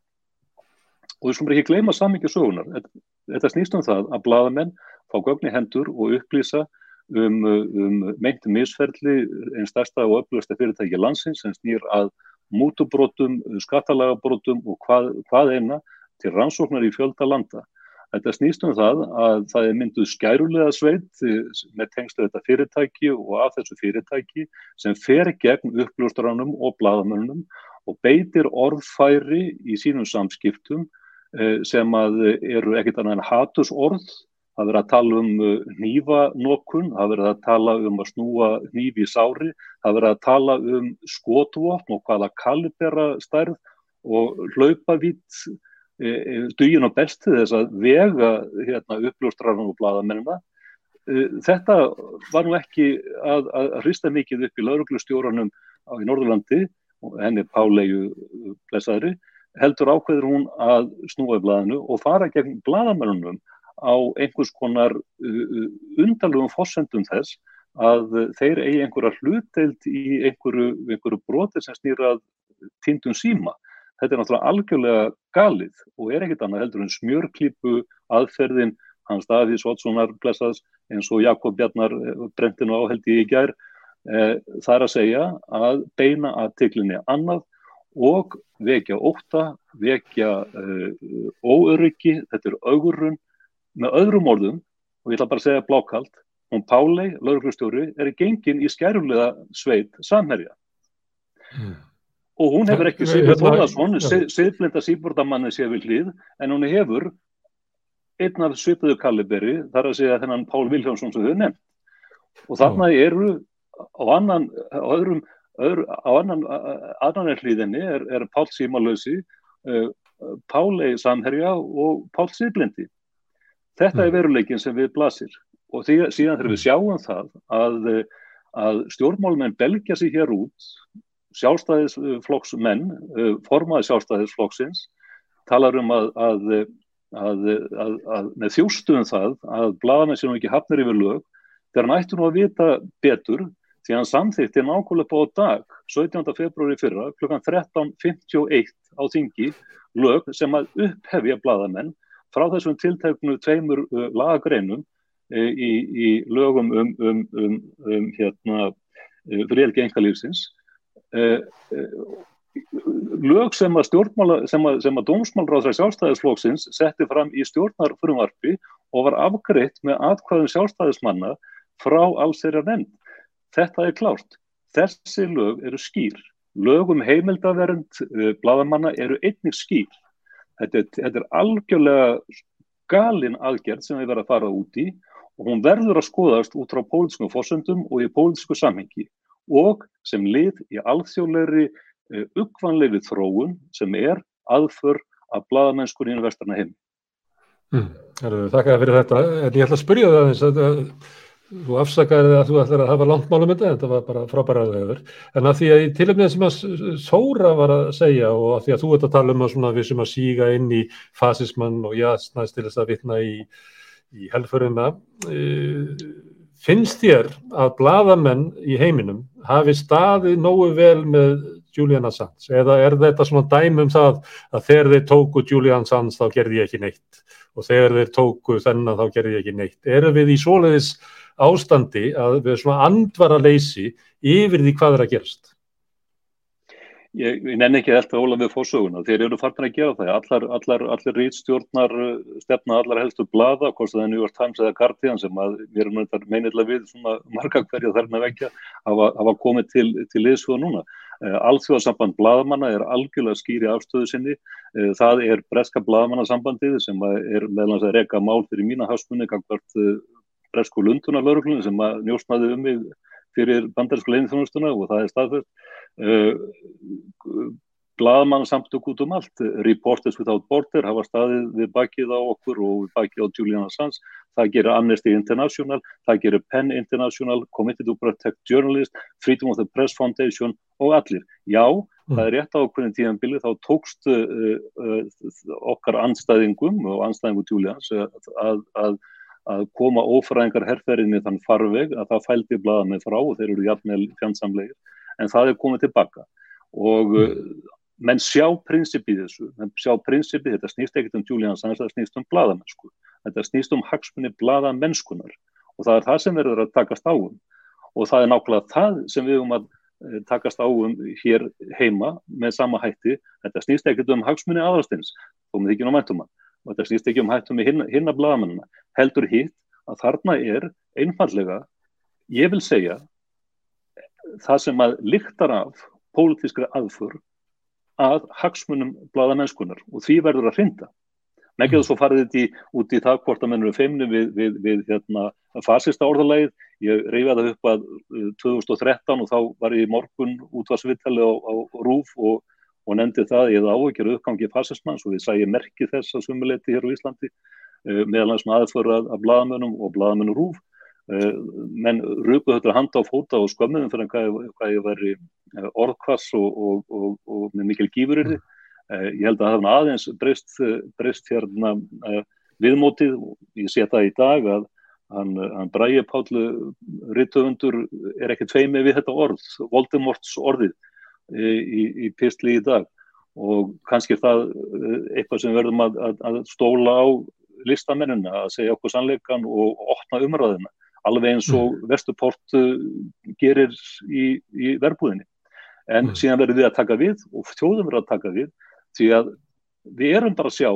Speaker 6: og við skulum ekki gleyma samingi sögunar. Þetta snýst um það að bladamenn fá gögni hendur og upplýsa um, um meinti misferðli einn stærsta og öflugasta fyrirtæki landsins sem snýr að mútubrótum, skattalagabrótum og hvað, hvað eina til rannsóknar í fjölda landa. Þetta snýst um það að það er mynduð skærulega sveit með tengslu þetta fyrirtæki og af þessu fyrirtæki sem fer gegn uppljóstránum og bladamönnum og beitir orðfæri í sínum samskiptum eh, sem eru ekkit annað en hatusorð. Það verður að tala um nýfanokun, það verður að tala um að snúa nýfi í sári, það verður að tala um skotvopn og hvaða kalibera stærð og hlaupavitt dugin og best til þess að vega hérna, uppljóstrarinn og bladamennina. E, þetta var nú ekki að, að hrista mikið upp í lauruglustjóranum í Norðurlandi, henni Páleiu Blesaðri, heldur ákveður hún að snúa í bladinu og fara gegn bladamennunum á einhvers konar undalugum fósendum þess að þeir eigi einhverja hlutdeild í einhverju, einhverju broti sem snýrað tindum síma. Þetta er náttúrulega algjörlega galið og er ekkit annað heldur en smjörklípu aðferðin hans Davíðs Oddssonar blessaðs eins og Jakob Bjarnar eh, brentinu áheldi í gær. Það er að segja að beina að tiklinni annað og vekja óta, vekja uh, óöryggi, þetta er augurrun með öðrum orðum og ég ætla bara að segja blákald hún Pálei, lauruglustjóri, er gengin í skærulega sveit samherja. Mm. Og hún hefur ekki Sigur Þorðarsson, siðblinda síbordamanni sé við hlýð, en hún hefur einn af svipuðu kaliberi, þar að segja þennan Pál Viljánsson sem þau nefnt. Og þarna eru á annan, á öðrum, öðru, á annan, annan hlýðinni er, er Pál Símalösi, uh, Pálei samherja og Pál Siðblindi. Þetta mm. er veruleikin sem við blasir og því, síðan þegar við sjáum það að, að stjórnmálumenn belgja sig hér út sjálfstæðisflokksmenn formaði sjálfstæðisflokksins talar um að, að, að með þjústuðum það að bladamenn séum ekki hafnir yfir lög þegar hann ætti nú að vita betur því hann samþýtti nákvæmlega på dag 17. februari fyrra klukkan 13.51 á þingi lög sem að upphefja bladamenn frá þessum tilteknu tveimur lagagreinum E, í, í lögum um, um, um, um hérna, e, friðelgi engalífsins eh, lög sem að stjórnmála sem að, að dómsmálráðra sjálfstæðisflóksins setti fram í stjórnarfrumvarfi og var afgreitt með atkvæðum sjálfstæðismanna frá alls þeirra nefnd. Þetta er klárt. Þessi lög eru skýr. Lög um heimildavernd uh, bladamanna eru einnig skýr. Þetta þetta er algjörlega galin aðgerð sem við verðum að fara út í og hún verður að skoðast út frá pólitískum fórsöndum og í pólitísku samhengi og sem lið í alþjóðleiri eh, þróun sem er aðför að bladamennskunni í vestarna heim.
Speaker 1: Mm, Þakka fyrir þetta, en ég ætla að spyrja það eins að þú afsakaði að þú ætlar að hafa langt málum þetta, þetta var bara frábæraðið yfir, en að því að í tilöfnið sem að Sóra var að segja og að því að þú ert að tala um að við sem að síga inn í fasismann og jæstnæst til þess að vitna í í helfurina e, finnst þér að bladamenn í heiminum hafi staðið nógu vel með Julian Assange? Eða er þetta svona dæmum það að þegar þeir tóku Julian Assange þá gerði ég ekki neitt? Og þegar þeir tóku þennan þá gerði ég ekki neitt? Erum við í svoleiðis ástandi að við svona andvara leysi yfir því hvað er að gerast
Speaker 6: Ég, ég nenni ekki alltaf óla við fórsöguna, þeir eru farnir að gera það, allar, allar, allir rítstjórnar uh, stefna allar helstu blada, hvort það er New York Times eða Guardian sem að við erum meinilega við marga hverja þarna vekja hafa, komið til, til liðsfjóða núna. Uh, Alþjóðasamband bladamanna er algjörlega skýri afstöðu sinni, uh, það er breska bladamannasambandið sem er meðlans að reyka mál fyrir mína hasmunni, gangvart bresku lundunarlauruglunni sem að njósnaði um mig fyrir bandarísku leinþjónustuna og það er staðfyrst. Uh, Blaðmann samtök út um allt, Reporters Without Border hafa staðið við bakið á okkur og við bakið á Julian Assange, það gerir Amnesty International, það gerir Penn International, Committee to Protect Journalists, Freedom of the Press Foundation og allir. Já, mm. það er rétt á okkur en tíðanbili, þá tókst uh, uh, okkar anstæðingum og anstæðingu Julians að, að að koma ófræðingar herrferðinni þann farveg að það fældi blaða með frá og þeir eru jafnvel fjandsamlegir. En það er komið tilbaka og mm. Uh, menn sjá prinsipið þessu, menn sjá prinsipið þetta snýst ekkert um Julian Assange, þetta snýst um bladamennsku, þetta snýst um hagsmunni bladamennskunar og það er það sem verður að takast áum og það er nákvæmlega það sem við um að takast áum hér heima með sama hætti, þetta snýst ekkert um hagsmunni aðalstins, þó með ekki námæntum og þetta snýst ekki um hættum í hinna, hinna bladamennina, heldur hitt að þarna er einfallega, ég vil segja, það sem að lyktar af pólitískra aðfur að hagsmunum bladamennskunar og því verður að hrinda. Nekkið mm. svo farið þetta út í það hvort að mennur er feimni við, við, við hérna, fasista orðalægið. Ég reyði það upp að 2013 uh, og þá var ég morgun útvarsvittali á, á Rúf og og nefndi það eða áhugir uppgangi fasismans og við sæjum merkið þess að sumuleiti hér á Íslandi uh, meðal hans með aðförað af bladamönnum og bladamönnum rúf uh, menn rupuð þetta handa á fóta og skömmuðum fyrir hvað, hvað ég veri uh, orðkvass og, og, og, og með mikil gífurirði ég held að það hefði aðeins breyst, breyst hérna viðmótið, ég sé það í dag að, hann, hann Bræi Pállu Rittöfundur er ekki tveimi við þetta orð, Voldemorts orðið í, í, í pistli í dag og kannski það eitthvað sem verðum að, að, að stóla á listamennina að segja okkur sannleikan og opna umræðina alveg eins og mm. Vesturport gerir í, í verbúðinni en mm. síðan verður við að taka við og þjóðum verður að taka við því að við erum bara að sjá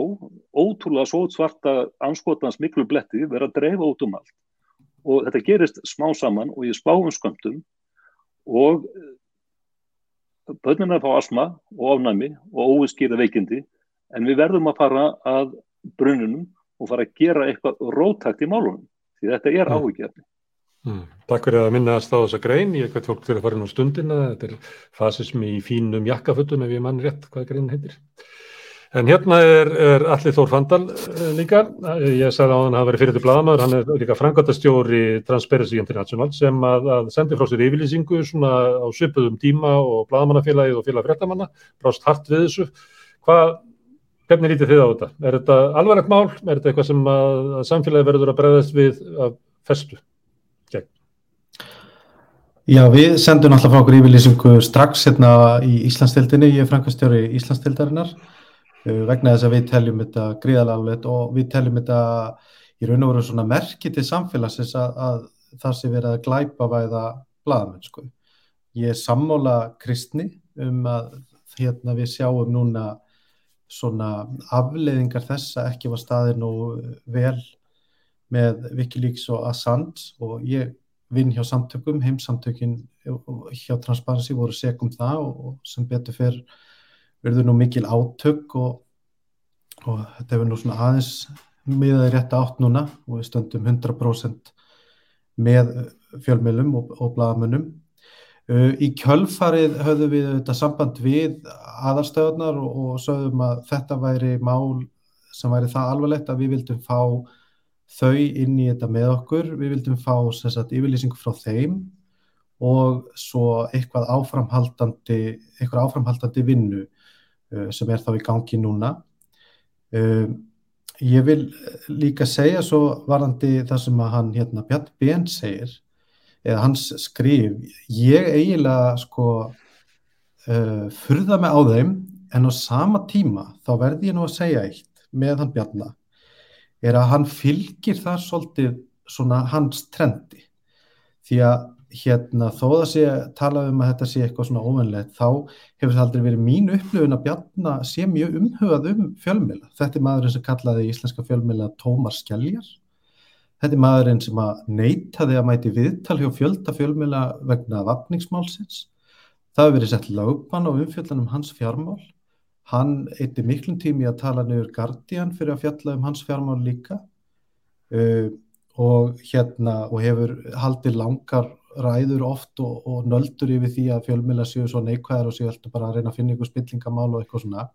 Speaker 6: ótrúlega svo svarta anskotans miklu bletti verða að dreifa út um allt og þetta gerist smá saman og ég spáum sköndum og börnina fá asma og ofnæmi og óviskýra veikindi en við verðum að fara að brununum og fara að gera eitthvað rótakt í málunum því þetta er mm. áhugjefni
Speaker 1: Mm. Takk fyrir að minnast á þessa grein, ég veit fólk fyrir að fara inn á stundina, þetta er fasismi í fínum jakkafötum ef ég mann rétt hvað grein heitir. En hérna er, er Alli Þór Fandal uh, líka, ég sagði á hann að hann verið fyrir til bladamöður, hann er líka frangatastjóri Transparency International sem að, að sendi frá sér yfirlýsingu svona á svipuðum tíma og bladamannafélagið og félag fréttamanna, brást hart við þessu. Hvað, hvernig lítið þið á þetta? Er þetta alvarlegt mál? Er þetta eitthvað sem að, að samfélagi verður að bregðast við að festu?
Speaker 7: Já, við sendum alltaf frá okkur yfirlýsingu strax hérna í Íslandsdeildinni, ég er frankastjóri Íslandsdeildarinnar uh, vegna þess að við teljum þetta gríðalaflegt og við teljum þetta í raun og veru svona merki til samfélagsins að, að það sé verið að glæpa væða bladamennsku. Ég er sammála kristni um að hérna við sjáum núna svona afleiðingar þess að ekki var staðir nú vel með Wikileaks og Assange og ég vinn hjá samtökum, heimsamtökin hjá Transparency voru segum það og sem betur fyrr verður nú mikil átök og, og þetta hefur nú svona aðeins miðaði rétt átt núna og við stöndum 100% með fjölmjölum og, og blagamönnum. Uh, í kjölfarið höfðum við þetta samband við aðarstöðunar og, og sögðum að þetta væri mál sem væri það alvarlegt að við vildum fá þau inn í þetta með okkur. Við vildum fá sagt, yfirlýsingu frá þeim og svo eitthvað áframhaldandi, eitthvað áframhaldandi vinnu sem er þá í gangi núna. Uh, ég vil líka segja svo varandi það sem að hann hérna Björn Ben segir, eða hans skrif, ég eiginlega sko uh, furða mig á þeim en á sama tíma þá verði ég nú að segja eitt með hann Bjarnar er að hann fylgir þar svolítið svona hans trendi því að hérna þó það sé tala um að þetta sé eitthvað svona óvennlegt þá hefur það aldrei verið mín upplöfun að Bjarna sé mjög umhugað um fjölmila þetta er maðurinn sem kallaði íslenska fjölmila Tómar Skelljar þetta er maðurinn sem að neytaði að mæti viðtal hjá fjölda fjölmila vegna vapningsmálsins það hefur verið sett lögban á umfjöldanum hans fjármál. Hann eitti miklum tími að tala nefnur Guardian fyrir að fjalla um hans fjármál líka. Uh, og, hérna, og hefur haldið langar ræður oft og, og nöldur yfir því að fjölmjöla séu svo neikvæðar og séu alltaf bara að reyna að finna ykkur spillingamál og eitthvað svona.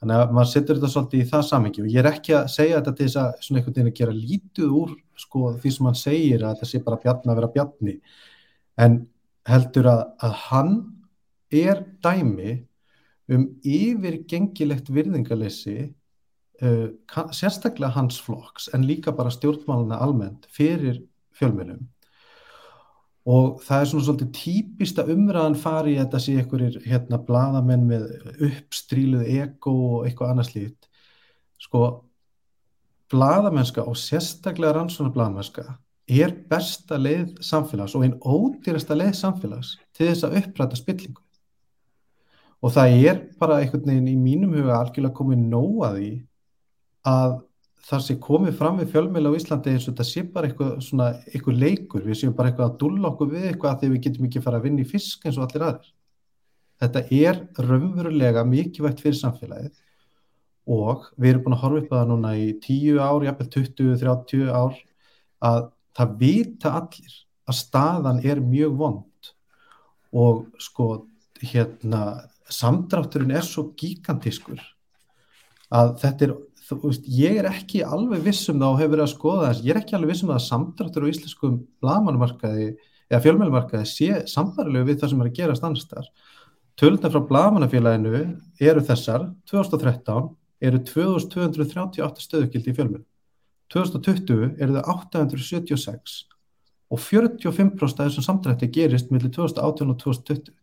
Speaker 7: Þannig að maður setur þetta svolítið í það samhengi. Og ég er ekki að segja þetta til þess að svona einhvern veginn að gera lítið úr sko, því sem hann segir að þetta sé bara bjarn að vera bjarni. En heldur að, að hann er dæmi um yfirgengilegt virðingalessi uh, sérstaklega hans flokks en líka bara stjórnmáluna almennt fyrir fjölmjölum og það er svona svolítið típista umræðan fari að þetta sé einhverjir hérna bladamenn með uppstríluð ego og eitthvað annars lít sko bladamennska og sérstaklega rannsóna bladamennska er besta leið samfélags og einn ódýrasta leið samfélags til þess að uppræta spillingu. Og það er bara einhvern veginn í mínum huga algjörlega komið nóa því að það sé komið fram við fjölmjöla á Íslandi eins og þetta sé bara eitthvað, svona, eitthvað leikur, við séum bara eitthvað að dulla okkur við eitthvað að því við getum ekki fara að vinna í fisk eins og allir aðrir. Þetta er raunverulega mikilvægt fyrir samfélagið og við erum búin að horfa upp að það núna í 10 ár, jafnveg 20-30 ár að það vita allir að staðan er mjög vond og sko hérna samdrátturinn er svo gigantískur að þetta er, þú veist, ég er ekki alveg vissum þá hefur verið að skoða þess, ég er ekki alveg vissum að samdráttur á íslenskum blagamannumarkaði eða fjölmjölumarkaði sé samfærilegu við það sem er að gera stannstar. Töluna frá blagamannafélaginu eru þessar, 2013 eru 2238 stöðugildi í fjölmjölu. 2020 eru þau 876 og 45% af þessum samdrætti gerist millir 2018 og 2020.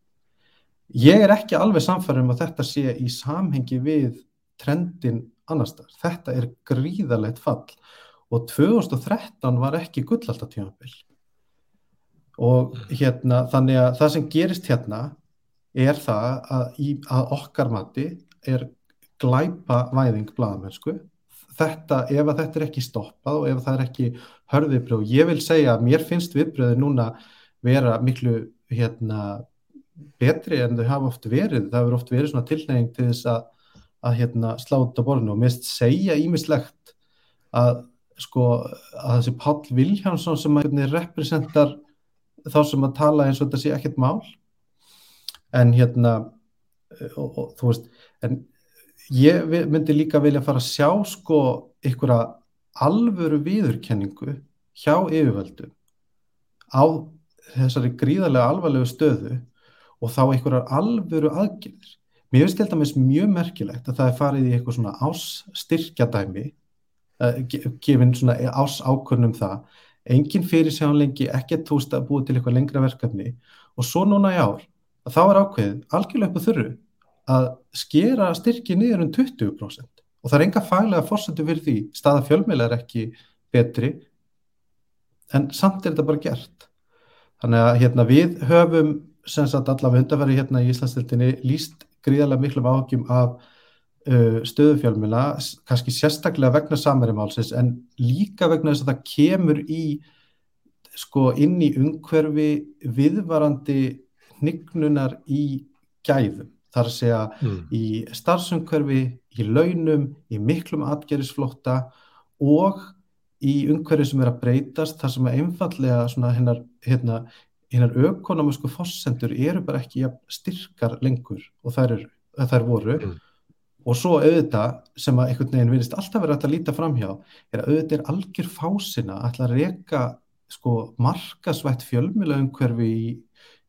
Speaker 7: Ég er ekki alveg samfærum um að þetta sé í samhengi við trendin annars þar. Þetta er gríðalegt fall og 2013 var ekki gullallta tímabill. Og hérna, þannig að það sem gerist hérna er það að, í, að okkar mati er glæpa væðing blaðamennsku. Þetta, ef að þetta er ekki stoppað og ef það er ekki hörðviðbröð, ég vil segja að mér finnst viðbröði núna vera miklu hérna betri en þau hafa oft verið. Það hefur oft verið svona tilneying til þess að, að hérna, sláta borðinu og mist segja ímislegt að, sko, að þessi Páll Viljánsson sem að hérna, representar þá sem að tala eins og þetta sé ekkert mál en hérna og, og, þú veist en ég myndi líka vilja fara að sjá sko einhverja alvöru viðurkenningu hjá yfirvöldu á þessari gríðarlega alvarlegu stöðu og þá einhverjar alvöru aðgjörðir. Mér finnst þetta með mjög merkilegt að það er farið í eitthvað svona ásstyrkjadæmi, uh, gefin svona ás ákvörnum það, enginn fyrir sjánlengi, ekkert túst að búið til eitthvað lengra verkefni. Og svo núna í ár að þá er ákveðið algjörlega upp á þurru að skera styrki niður um 20% og það er enga faglega fórsendu fyrir því, staða fjölmeila er ekki betri en samt er þetta bara gert. Þannig að hérna, við höfum sem sagt allavega undarfæri hérna í Íslandsdeltinni líst gríðarlega miklum áhugjum af uh, stöðufjölmjöla, kannski sérstaklega vegna samarimálsins en líka vegna þess að það kemur í sko inn í umhverfi viðvarandi hnignunar í gæðum, þar að segja mm. í starfsumhverfi, í launum, í miklum atgerðisflótta og í umhverfi sem er að breytast þar sem að einfallega hérna, hinnar ökonomisku fossendur eru bara ekki styrkar lengur og þær, er, þær voru mm. og svo auðvitað sem að einhvern veginn vinist alltaf verið að líta fram hjá er að auðvitað er algjör fásina að ætla að reyka sko markasvætt fjölmjölaumhverfi í,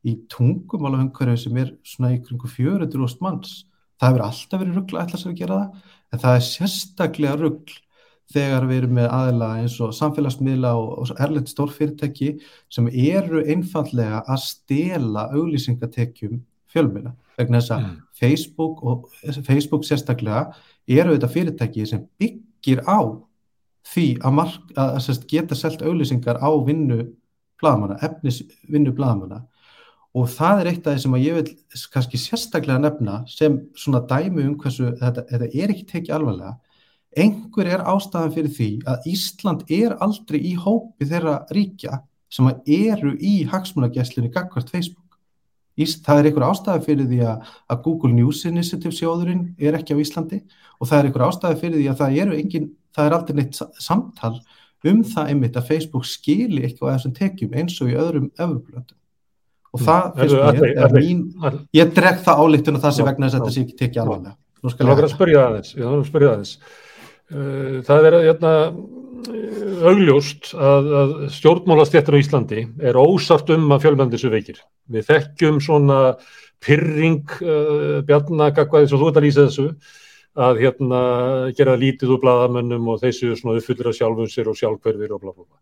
Speaker 7: í tungumálaumhverfi sem er svona í kringu 400.000 manns það hefur alltaf verið ruggla ætla sér að gera það en það er sérstaklega ruggl þegar við erum með aðila eins og samfélagsmiðla og, erlend stórfyrirtæki sem eru einfallega að stela auglýsingatekjum fjölmjöla vegna þess að mm. Facebook og Facebook sérstaklega eru þetta fyrirtæki sem byggir á því að, mark, að, að geta selt auglýsingar á vinnu bladamanna, efnis vinnu bladamanna og það er eitt af því sem ég vil kannski sérstaklega nefna sem svona dæmi um hversu þetta, þetta er ekki tekið alvarlega einhver er ástæðan fyrir því að Ísland er aldrei í hópi þeirra ríkja sem eru í hagsmunagesslinu gagvart Facebook. Íst, það er einhver ástæði fyrir því að, að Google News Initiative sjóðurinn er ekki á Íslandi og það er einhver ástæði fyrir því að það, engin, það er aldrei neitt samtal um það einmitt að Facebook skili eitthvað af þessum tekjum eins og í öðrum öfurblöndum. Og það mm. finnst mér, er mín, ég dreg það álíktun og það sem vegna þess að þetta sé ekki tekið alvarlega.
Speaker 1: Nú skal ég spyrja aðeins, ég þarf að spyrja aðeins. Eh, það er hérna, augljóst að, að stjórnmálastjættir á Íslandi er ósaft um að fjölmjöndi svo veikir. Við þekkjum svona pyrring uh, bjarnagakvaði svo þú ert að lýsa þessu að hérna gera lítið úr bladamönnum og þessu uppfyllir að sjálfum sér og sjálfhverfir og bla bla bla.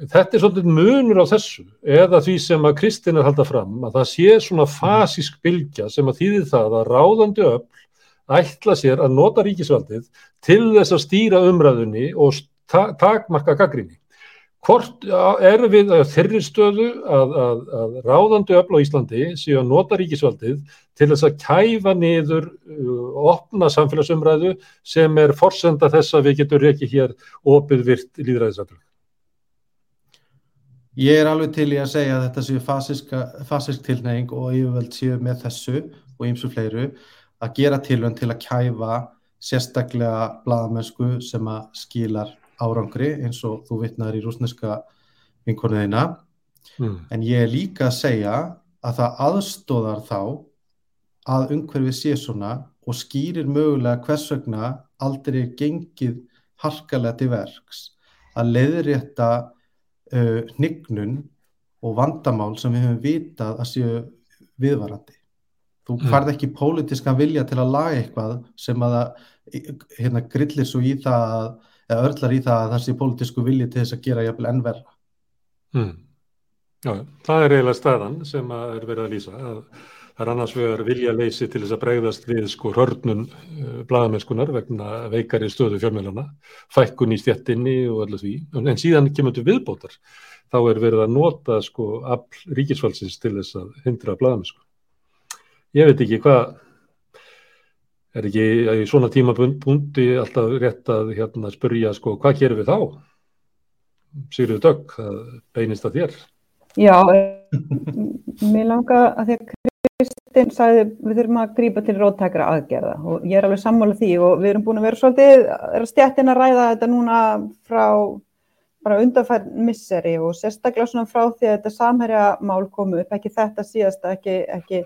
Speaker 1: Þetta er svolítið munur á þessu eða því sem að Kristinn er haldað fram að það sé svona fasísk bylgja sem að þýðir það að ráðandi öll ætla sér að nota ríkisvaldið til þess að stýra umræðunni og ta takmarka gaggrinni. Hvort er við þeirri stöðu að, að, að ráðandi öfl á Íslandi séu að nota ríkisvaldið til þess að kæfa niður uh, opna samfélagsumræðu sem er forsenda þess að við getum ekki hér opið virt líðræðisaflug?
Speaker 7: Ég er alveg til í að segja að þetta séu fasisk tilneying og yfirveld séu með þessu og eins og fleiru að gera tilvönd til að kæfa sérstaklega bladamennsku sem að skilar árangri eins og þú vittnaður í rúsneska vinkorniðina mm. en ég er líka að segja að það aðstóðar þá að umhverfið sé svona og skýrir mögulega hvers vegna aldrei gengið harkalega til verks að leiðrétta uh, hnignun og vandamál sem við hefum vitað að séu viðvarandi þú mm. farð ekki pólitískan vilja til að laga eitthvað sem að hérna, grillir svo í það eða örlar í það að það sé pólitísku vilji til þess að gera jafnvel enn verra.
Speaker 1: Mm. Já, það er eiginlega staðan sem er verið að lýsa. Að það er annars vegar vilja leysi til þess að bregðast við sko hörnun uh, bladamennskunar vegna veikari stöðu fjármjölana, fækkun í stjettinni og allir því. En síðan kemur til viðbótar. Þá er verið að nota sko all ríkisfalsins til þess að hindra bladamennsku. Ég veit ekki hvað er ekki í svona tímabundi alltaf rétt að hérna, spurja sko, hvað gerum við þá? Sigurður Dögg, það beinist að þér.
Speaker 3: Já, mér langar að því að Kristinn sagði við þurfum að grípa til róttækra aðgerða og ég er alveg sammála því og við erum búin að vera svolítið, er að stjættin að ræða þetta núna frá bara undanfært misseri og sérstaklega svona frá því að þetta samherja mál komu upp, ekki þetta síðasta, ekki, ekki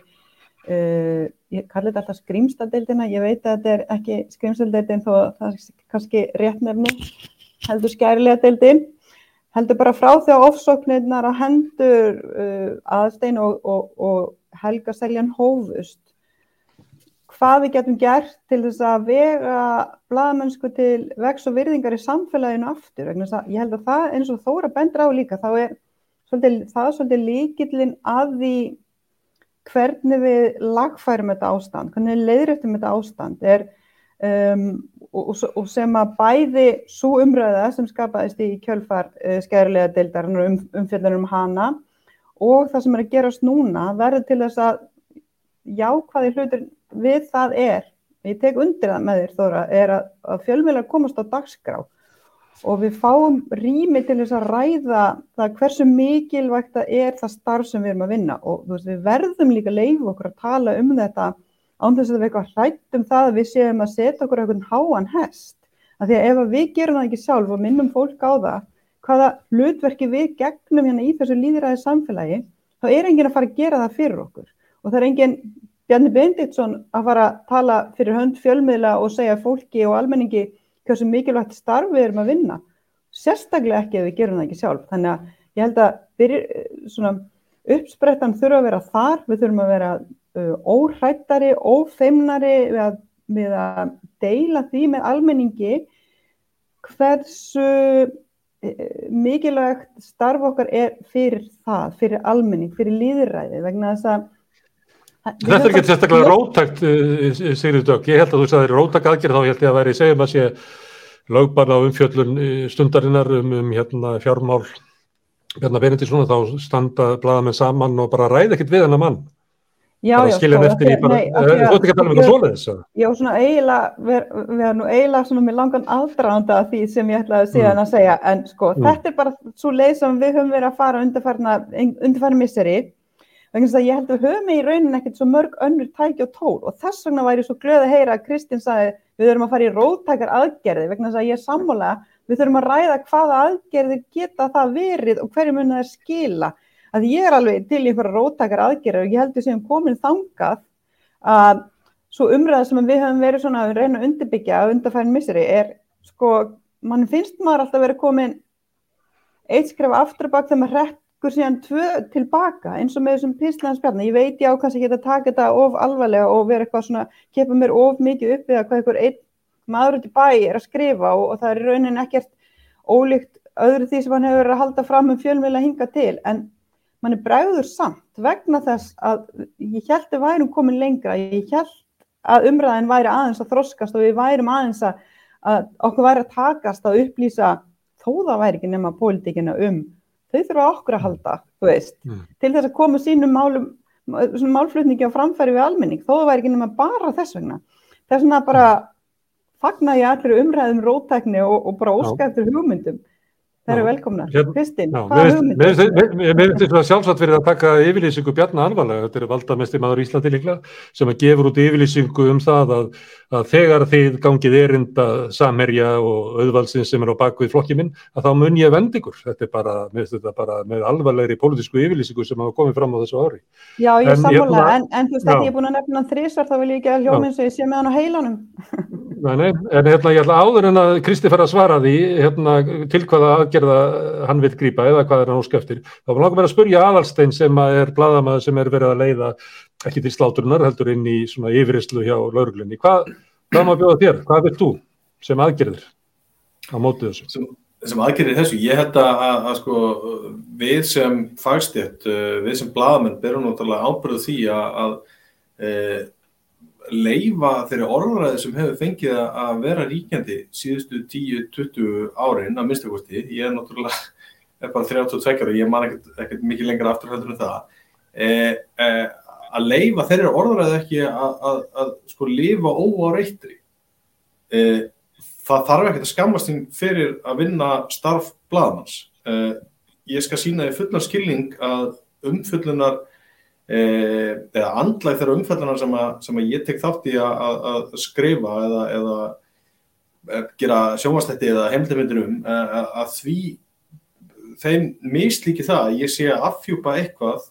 Speaker 3: Uh, ég kalli þetta alltaf skrýmstadeildina, ég veit að þetta er ekki skrýmstadeildin þó það er kannski réttnefni, heldur skærilega deildin, heldur bara frá því að ofsóknirnar að hendur uh, aðstein og, og, og helga seljan hófust, hvað við getum gert til þess að vega bladamennsku til vex og virðingar í samfélaginu aftur, ég held að það eins og þóra bendur á líka, þá er svolítið, það er svolítið líkillin að því hvernig við lagfærum þetta ástand, hvernig við leiðrættum þetta ástand er, um, og, og sem að bæði svo umröða sem skapaðist í kjölfar uh, skærilega deildar um, umfjöldanum um hana og það sem er að gerast núna verður til þess að jákvæði hlutur við það er, ég tek undir það með þér Þóra, er að, að fjölmjölar komast á dagskrá og við fáum rými til þess að ræða það hversu mikilvægt það er það starf sem við erum að vinna. Og veist, við verðum líka leifu okkur að tala um þetta án þess að við eitthvað hrættum það að við séum að setja okkur eitthvað háan hest. Af því að ef við gerum það ekki sjálf og minnum fólk á það hvaða hlutverki við gegnum hérna í þessu líðræði samfélagi þá er enginn að fara að gera það fyrir okkur. Og það er enginn Bjarni Benditsson að fara að tala fyrir hönd fjölmiðla og segja fólki og almenningi hversu mikilvægt starf við erum að vinna. Sérstaklega ekki ef við gerum það ekki sjálf. Þannig að ég held að fyrir, svona, uppsprettan þurfa að vera þar. Við þurfum að vera uh, óhrættari, ófeimnari við við að deila því með almenningi hversu uh, mikilvægt starf okkar er fyrir það, fyrir almenning, fyrir líðræði vegna þess að
Speaker 1: Þetta er ekki sérstaklega rótækt, eh, Sigrid Dögg. Ég held að þú sagði rótæk aðgerð þá, held ég að væri segjum að sé lögbarna á umfjöllun eh, stundarinnar um, um hérna, fjármál Bjarnar Benedíksson þá standa bladamenn saman og bara ræða ekkert við hennar mann.
Speaker 3: Já, já,
Speaker 1: skilja hann eftir í bara, þú ert ekki að tala um eitthvað svoleiðis.
Speaker 3: Já, svona eiginlega, við, erum nú eiginlega svona með langan aðdraðanda því sem ég ætlaði síðan mm. að segja, en sko, mm. þetta er bara svo leið sem við höfum verið að fara undarfærna misseri þess að ég held að við höfum í raunin ekkert svo mörg önnur tæki og tól. Og þess vegna væri svo glöð að heyra að Kristinn sagði við þurfum að fara í rótækar aðgerði vegna þess að ég er sammála. Við þurfum að ræða hvaða aðgerði geta það verið og hverju mun það er skila. Að ég er alveg til einhverja rótækar aðgerði og ég held að sem komin þangað að svo umræða sem við höfum verið svona að reyna að undirbyggja að undarfærin misseri er sko, mann finnst maður alltaf verið komin eitt skref afturbak þegar maður ykkur síðan tvö tilbaka eins og með þessum píslanspjarni, ég veit ég á kannski ekki að taka þetta of alvarlega og vera eitthvað svona, kepa mér of mikið upp að hvað ykkur einn maður út í bæ er að skrifa og, og það er í raunin ekkert ólíkt öðru því sem hann hefur verið að halda fram um fjölmjöla hinga til. En mann er bræður samt vegna þess að ég held að værum komin lengra, ég held að umræðin væri aðeins að þroskast og við værum aðeins að, að okkur væri að takast að upplýsa þó það væri ekki nema pólitíkina um þau þurfa okkur að halda, þú veist, mm. til þess að koma sínum málum, málflutningi á framfæri við almenning, þó það væri ekki nema bara þess vegna. Það er svona bara fagna ég allir umræðum rótækni og, og bara óska eftir hugmyndum. Það eru velkomna. Kristinn, hvað hugmyndum?
Speaker 1: Mér finnst þetta sjálfsagt fyrir að taka yfirlýsingu bjarna alvarlega, þetta er valdamestir maður í Íslandi líkla, sem að gefur út yfirlýsingu um það að að þegar þið gangið erinda samherja og auðvalsins sem er á bakvið flokki minn, að þá mun ég vend ykkur. Þetta er bara, þetta bara með alvarlegri pólitísku yfirlýsingu sem hafa komið fram á þessu ári.
Speaker 3: Já, ég er sammála, en, en þú veist að ég er búin að nefna þrísvar, þá vil ég ekki að hljóminn.
Speaker 1: Nei, nei, en hérna ég ætla áður en að Kristi fara að svara því hérna, til hvaða aðgerða hann vil grýpa eða hvað er hann óskæftir. Þá var langar mér að spurja Aðalstein sem er bladamæður sem er verið að leiða ekki til sláturunar heldur inn í svona yfiristlu hjá lauruglunni. Hvað, hvað má bjóða þér? Hvað vil þú sem aðgerðir? á mótið þessu?
Speaker 2: Sem, sem aðgerðir þessu, ég held að, að, að sko, við sem fagstjætt, við sem bladamenn berum náttúrulega ábyrðu því að, að e, leifa þeirri orðræði sem hefur fengið að vera ríkjandi síðustu 10-20 árin að minnstakosti, ég er náttúrulega er bara 32 ára, ég man ekkert, mikið lengra afturhældur en það. E, e, að leifa þeirri orðræði ekki að sko lifa óáreittri e, það þarf ekkert að skammast þín fyrir að vinna starf bladmanns ég skal sína því fullan skilning að umfullunar eða andlæg þeirra umfællunar sem, sem að ég tek þátt í að, að skrifa eða, eða gera sjónvastætti eða heimildamöndir um að því þeim mislíki það að ég sé að affjúpa eitthvað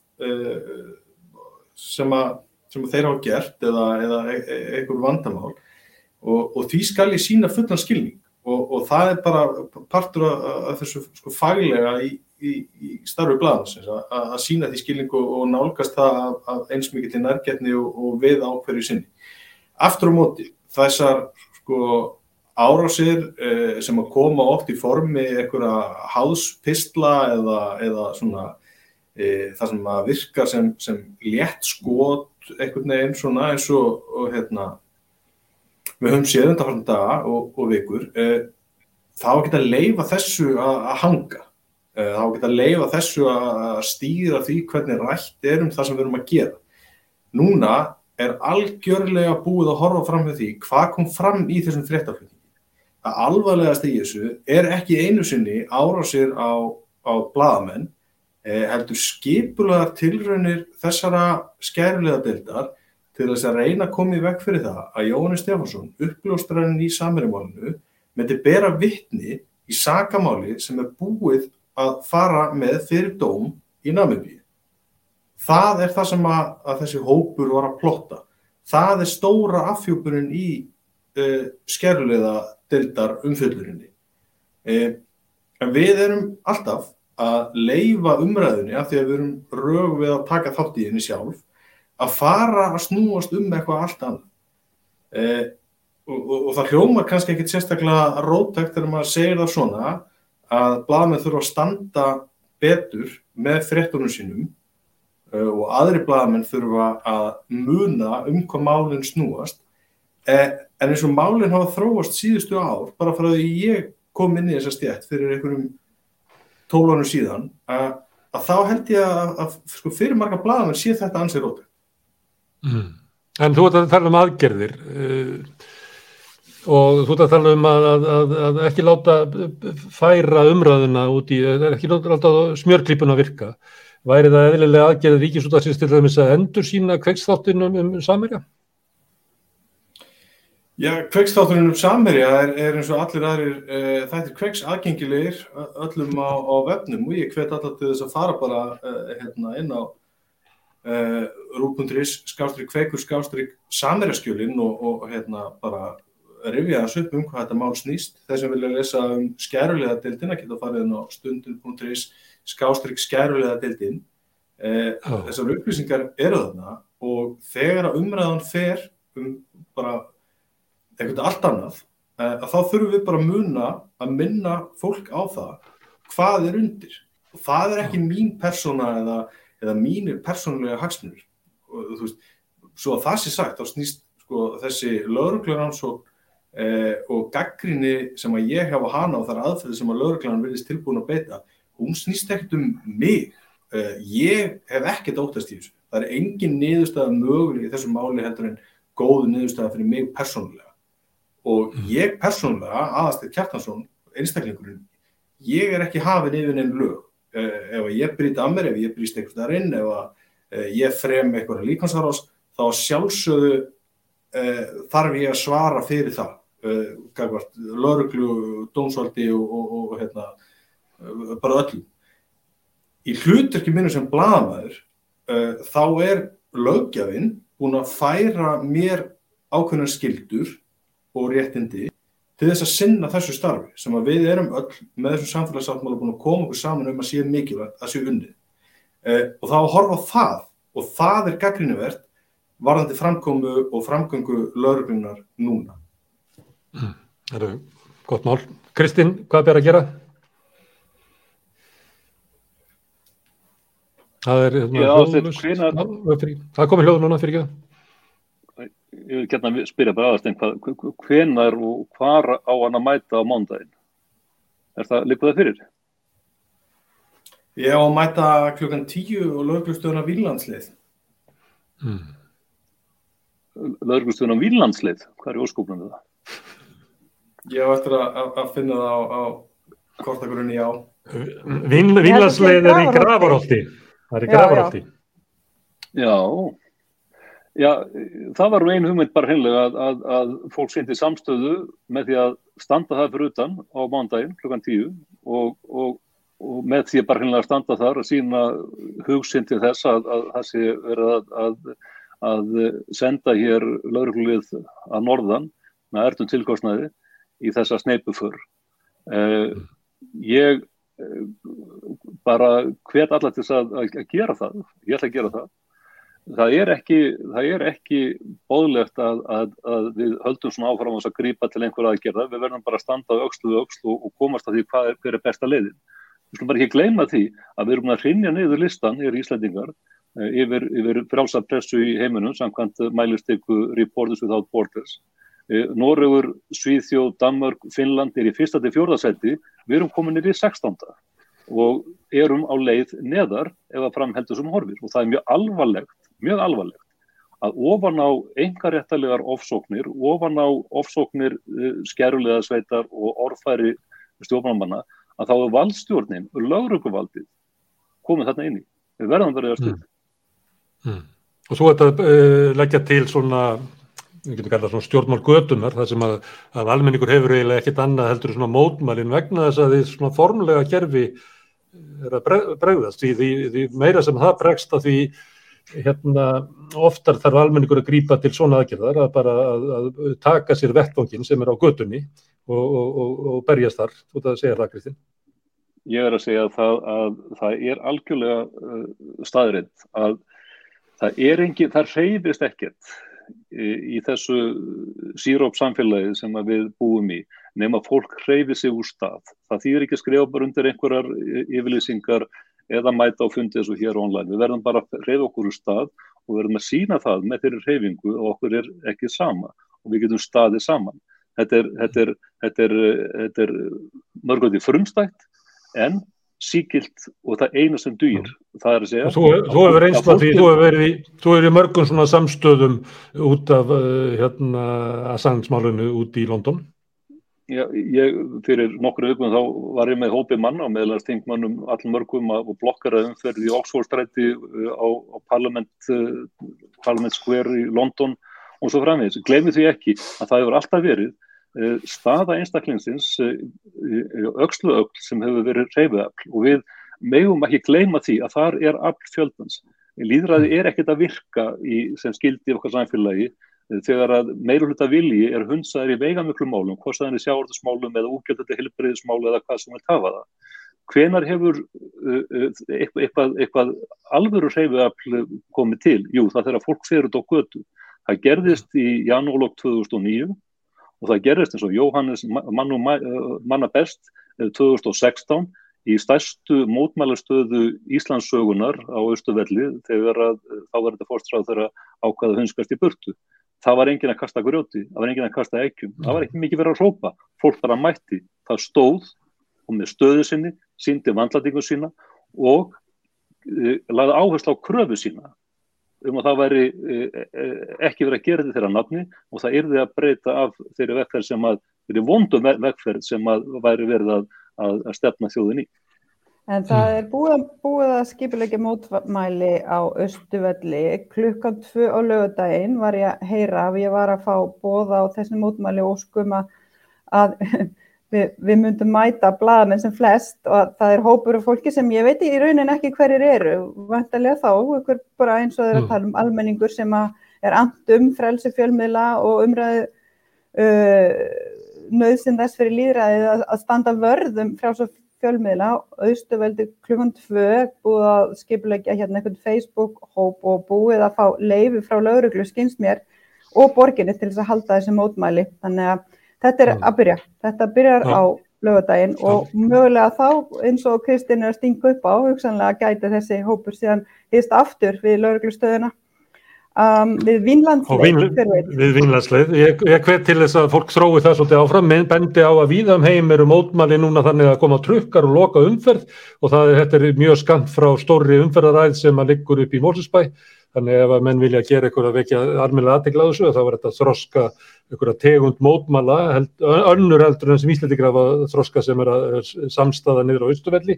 Speaker 2: sem, að, sem að þeir hafa gert eða, eða e, e einhver vandamál og, og því skal ég sína fullan skilning og, og það er bara partur af þessu sko, faglega í í, í starfi bladans að sína því skilningu og nálgast það af, af eins mikið til nærgetni og, og við ákverju sinni. Aftur á móti þessar sko árásir eh, sem að koma oft í formi einhverja háðspistla eða, eða svona eh, það sem að virka sem, sem létt skot einhvern veginn svona eins og, og hérna við höfum séð undan daga og, og vikur eh, þá geta að leifa þessu að hanga þá geta að leifa þessu að stýra því hvernig rætt er um það sem við erum að gera. Núna er algjörlega búið að horfa fram með því hvað kom fram í þessum fréttaflutningi. Það alvarlegast í þessu er ekki einu sinni árásir á, á bladamenn, eh, heldur skipulegar tilraunir þessara skærulega bildar til þess að reyna að koma í vekk fyrir það að Jóhannes Stefansson, uppljóstrarinn í samverjumálinu, myndi bera vittni í sakamáli sem er búið að fara með fyrir dóm í Namibíu. Það er það sem að, að þessi hópur var að plotta. Það er stóra affjópurinn í uh, skerlulega dildar umfyllurinni. Uh, en við erum alltaf að leifa umræðinni af því að við erum rög við að taka þátt í henni sjálf að fara að snúast um eitthvað allt annað. Uh, og, og, og það hljómar kannski ekkit sérstaklega rótækt þegar maður segir það svona að bladamenn þurfa að standa betur með fréttunum sínum uh, og aðri bladamenn þurfa að muna um hvað málinn snúast eh, en eins og málinn hafa þróast síðustu ár bara frá því ég kom inn í þessa stjætt fyrir einhverjum tólunum síðan að, að þá held ég að, að sko, fyrir marga bladamenn sé þetta ansið rótið
Speaker 1: mm. En þú ert að tala um aðgerðir uh, og þú ert að tala um að, að, að ekki láta færa umræðuna út í, ekki láta smjörklípun að virka. Væri það eðlilega aðgerðið ríkisútarsins til þess að endur sína kveiksþáttunum um Samerja?
Speaker 2: Já, kveiksþáttunum um Samerja er, er eins og allir aðrir, e, það er kveiks aðgengilegir öllum á, á vefnum og ég hvet alltaf til þess að fara bara e, hérna, inn á e, rú.is skástrík kveikur skástrík Samerjaskjölinn og, og hérna bara rifja þessu upp um hvað þetta mál snýst. Þeir sem vilja lesa um skærulega deildina geta farið inn á stundin.is skástrygg skærulega deildin. Eh, oh. Þessar upplýsingar eru þarna og þegar að umræðan fer um bara eitthvað allt annað, eh, að þá þurfum við bara að muna að minna fólk á það hvað er undir. Og það er ekki mín persóna eða, eða mínir persónulega hagsmunir. Og, þú veist, svo að það sé sagt, þá snýst sko, þessi lauruglunansók eh, og gaggrinni sem að ég hefa hana og þar aðferði sem að lauruglæðan verðist tilbúin að beita, hún snýst ekkert um mig. Eh, ég hef ekkert óttast í þessu. Það er engin niðurstaða möguleg í þessu máli heldur en góðu niðurstaða fyrir mig persónulega. Og mm. ég persónulega, aðastið Kjartansson, einstaklingurinn, ég er ekki hafinn yfir einn lög. Eh, ef ég brýt að mér, ef ég brýst eitthvað þar inn, ef eh, ég frem eitthvað líkansarás, þá sjálfsögðu eh, þarf ég að svara fyrir það lauruglu, dómsvaldi og, og, og hérna, uh, bara öllum. Í hluturki minnu sem bladamæður uh, þá er lögjafinn búin að færa mér ákveðnar skildur og réttindi til þess að sinna þessu starfi sem að við erum öll með þessum samfélagsáttmála búin að koma okkur saman um að sé mikilvægt að sé unnið. Uh, og þá að horfa það og það er gaggrínuvert varðandi framkomu og framgöngu lauruglunar núna.
Speaker 1: Mm. gott mál. Kristinn, hvað ber að gera? Það er hérna, það það komið hljóð núna fyrir ekki
Speaker 6: Ég vil gætna spyrja bara hvað, hvenar og hvar á hann að mæta á mándaginn? Er það, líka það fyrir?
Speaker 2: Ég á að mæta klukkan tíu og lögreglustjóðuna Vílandslið.
Speaker 1: mm.
Speaker 6: Lögreglustöðun á Vínlandslið, hvað er óskópnum það?
Speaker 2: Ég á eftir að, að, að finna það á, á kortagrunni á.
Speaker 1: Vín, Vínlandsleið er í
Speaker 3: Grafarholti.
Speaker 1: Grafarholti. Það er í
Speaker 3: Já, já.
Speaker 1: Grafarholti.
Speaker 6: Já, já, það var nú ein hugmynd bara hreinlega að, að, að fólk sýndi samstöðu með því að standa það fyrir utan á mándaginn klukkan tíu og, og, og með því að bara hreinlega standa þar að sína hugsynd til þess að, að það sé verið að, að, að senda hér lauruglið að norðan með ertum tilkostnaði í þessa sneipuför. Uh, ég eh, bara hvet alla til að, að, að gera það, ég ætla að gera það það er ekki, það er ekki bóðlegt að, að, að við höldum svona áfram að grípa til einhverja aðgerða, við verðum bara að standa á öxlu við öxlu og, og komast að því hvað er, hver er besta leiðin. Við skulum bara ekki gleyma því að við erum að hrinja niður listan hér í Íslandingar eh, yfir, yfir frjálsa pressu í heiminum samkvæmt mælistyku Reporters Without Borders. Eh, Noregur, Svíþjóð, Danmörk, Finnland er í fyrsta til fjórðasetti, við erum komin niður í 16. og erum á leið neðar ef að framheldur sem horfir og það er mjög alvarlegt, mjög alvarlegt að ofan á engaréttalegar ofsóknir, ofan á ofsóknir uh, skerulega sveitar og orðfæri stjórnamanna að þá er valdstjórnin, lögrökuvaldið komið þarna inn í. Við verðum verið að stuð.
Speaker 1: Mm. Og svo þetta uh, leggja til svona, við getum kallað svona stjórnmál götunar, það sem að, að almenningur hefur eiginlega ekkit annað heldur svona mótmælin vegna þess að því svona formlega kerfi er að bre- bregðast því, því, því meira sem það bregst að því hérna oftar þarf almenningur að grípa til svona aðgerðar að bara að, að taka sér vettvangin sem er á götunni og, og, og, og berjast þar, þú ert að segja það Kristinn.
Speaker 6: Ég er að segja að það, að það er algjörlega uh, staðrind að það er engin, það reyðist ekkert í, í þessu síróp samfélagi sem við búum í nema fólk reyði sig úr stað. Það þýðir ekki skrifa bara undir einhverjar yfirlýsingar eða mæta á fundi eins og hér online. Við verðum bara að reyða okkur úr stað og verðum að sína það með þeirri reyfingu og okkur er ekki sama og við getum staðið saman. Þetta er, þetta er, þetta er, þetta er mörgóti frumstætt en síkilt og það eina sem dýr. Það er að segja...
Speaker 1: Þú, þú hefur að því, þú hefur verið í, hefur í mörgum svona samstöðum út af uh, hérna Assange-málunu út í London.
Speaker 6: Já, ég, fyrir nokkru vikum þá var ég með hópi manna meðlast þingmannum allum mörgum að- og blokkara umferð í Oxford-stræti uh, á, á Parliament, uh, Parliament Square í London og svo framvegis. Gleimi því ekki að það hefur alltaf verið staða einstaklingsins uh, öxlu öll sem hefur verið reyfiðafl og við megum ekki gleyma því að þar er afl fjöldans. Líðræði er ekkert að virka í, sem skildi okkar samfélagi þegar að meiruluta vilji er hundsaður í veigamiklu málum, hvort það er í sjávartusmálum eða útgjöldandi hilbriðismálu eða hvað sem vil hafa það. Hvenar hefur eitthvað, eitthvað, alvöru hreyfiafl komið til? Jú, það þegar fólk fer út á götu. Það gerðist í janúlokk 2009 og það gerðist eins og Jóhannes mann og manna best 2016 í stærstu mótmælastöðu Íslandssögunar á Östuvelli þegar að þá var þetta fórstráð þegar ákvaða hunskast í burtu. Það var enginn að kasta grjóti, það var enginn að kasta ekkjum, það var ekki mikið verið að hrópa, fólk bara mætti, það stóð og með stöðu sinni, síndi vandlatingu sína og e, lagði áherslu á kröfu sína um að það væri e, e, ekki verið að gera þetta þeirra nafni og það yrði að breyta af þeirri vegferð sem að, þeirri vondum vegferð sem að væri verið að, að, að stefna þjóðin í.
Speaker 3: En það er búið, búið að skipilegja mótmæli á Östuvelli. Klukkan tvö á lögadaginn var ég að heyra að ég var að fá bóða á þessi mótmæli og skum að, að við, við myndum mæta blaðamenn sem flest og það er hópur af fólki sem ég veit í raunin ekki hverjir eru. Vantarlega þá, bara eins og þeir að tala um almenningur sem er andum frelsi fjölmiðla og umræðu uh, nöðsinn þess fyrir líðræðið að, að standa vörðum frá svo fjölmiðla, austuveldi klukkan tvö búið að skipulegja hérna einhvern Facebook-hóp og búið að fá leifi frá lauruglu skynst mér og borginni til þess að halda þessi mótmæli. Þannig að þetta er að byrja, þetta byrjar á lögadaginn og mögulega þá eins og Kristinn er að stinga upp á, hugsanlega gæti þessi hópur síðan hýst aftur við lauruglustöðuna um, við
Speaker 1: Og
Speaker 3: Vínlandsleik,
Speaker 1: vín,
Speaker 3: hver veit.
Speaker 1: við vínlandsleið. Ég, ég hvet til þess að fólk þrói það svolítið áfram, menn bendi á að víðam heim eru mótmæli núna þannig að koma trukkar og loka umferð og það er, er mjög skant frá stórri umferðaræð sem að liggur upp í Mósusbæ. Þannig ef að menn vilja gera eitthvað að vekja almennilega aðtegla á þessu, þá er þetta að þroska einhverja tegund mótmæla, held, önnur heldur en sem Íslandikra hafa þroska sem er að samstaða niður á Austuvelli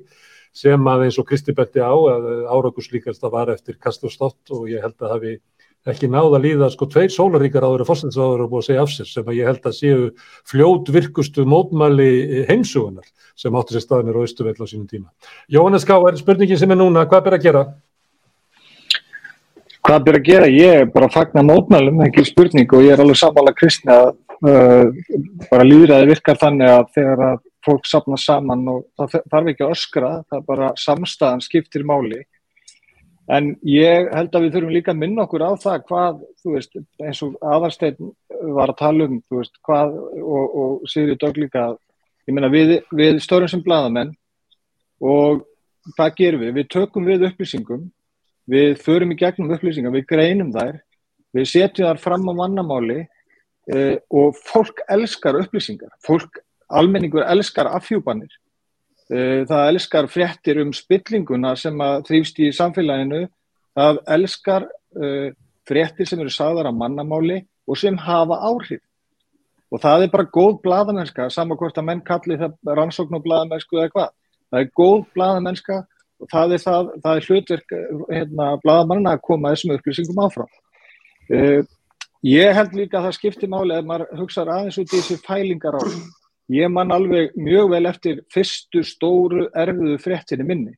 Speaker 1: sem að eins og Kristi bendi á að árakurslíkast að var eftir kast og stott og ég held að hafi ekki náða að líða sko tveir sólaríkar áður að fórstæðsáður og búið að segja af sér sem að ég held að séu fljót virkustu mótmæli heimsugunar sem áttu sér staðinir á Östuvell á sínum tíma. Jóhannes Ká, er spurningin sem er núna, hvað ber að gera?
Speaker 4: Hvað byrja að gera? Ég er bara að fagna mótmælum, ekki spurning og ég er alveg sammála kristni að uh, bara líðræði virkar þannig að þegar að fólk sapna saman og það þarf ekki að öskra, það er bara samstæðan skiptir máli. En ég held að við þurfum líka að minna okkur á það hvað, þú veist, eins og aðarsteinn var að tala um, þú veist, hvað og, og Sigri Dögg líka, ég meina við, við störum sem bladamenn og hvað gerum við? Við tökum við upplýsingum við förum í gegnum upplýsingar, við greinum þær, við setjum þær fram á mannamáli eh, og fólk elskar upplýsingar, fólk, almenningur elskar afhjúpanir, eh, það elskar fréttir um spillinguna sem að þrýfst í samfélaginu, það elskar eh, fréttir sem eru sagðar á mannamáli og sem hafa áhrif. Og það er bara góð bladamennska, saman hvort að menn kalli það rannsókn og bladamennsku eða hvað. Það er góð bladamennska það er, það, það er hlutverk hérna, bladamanna að koma þessum upplýsingum áfram. Uh, ég held líka að það skiptir máli að maður hugsaður aðeins út í þessi fælingar á. Ég man alveg mjög vel eftir fyrstu stóru erfiðu fréttinni minni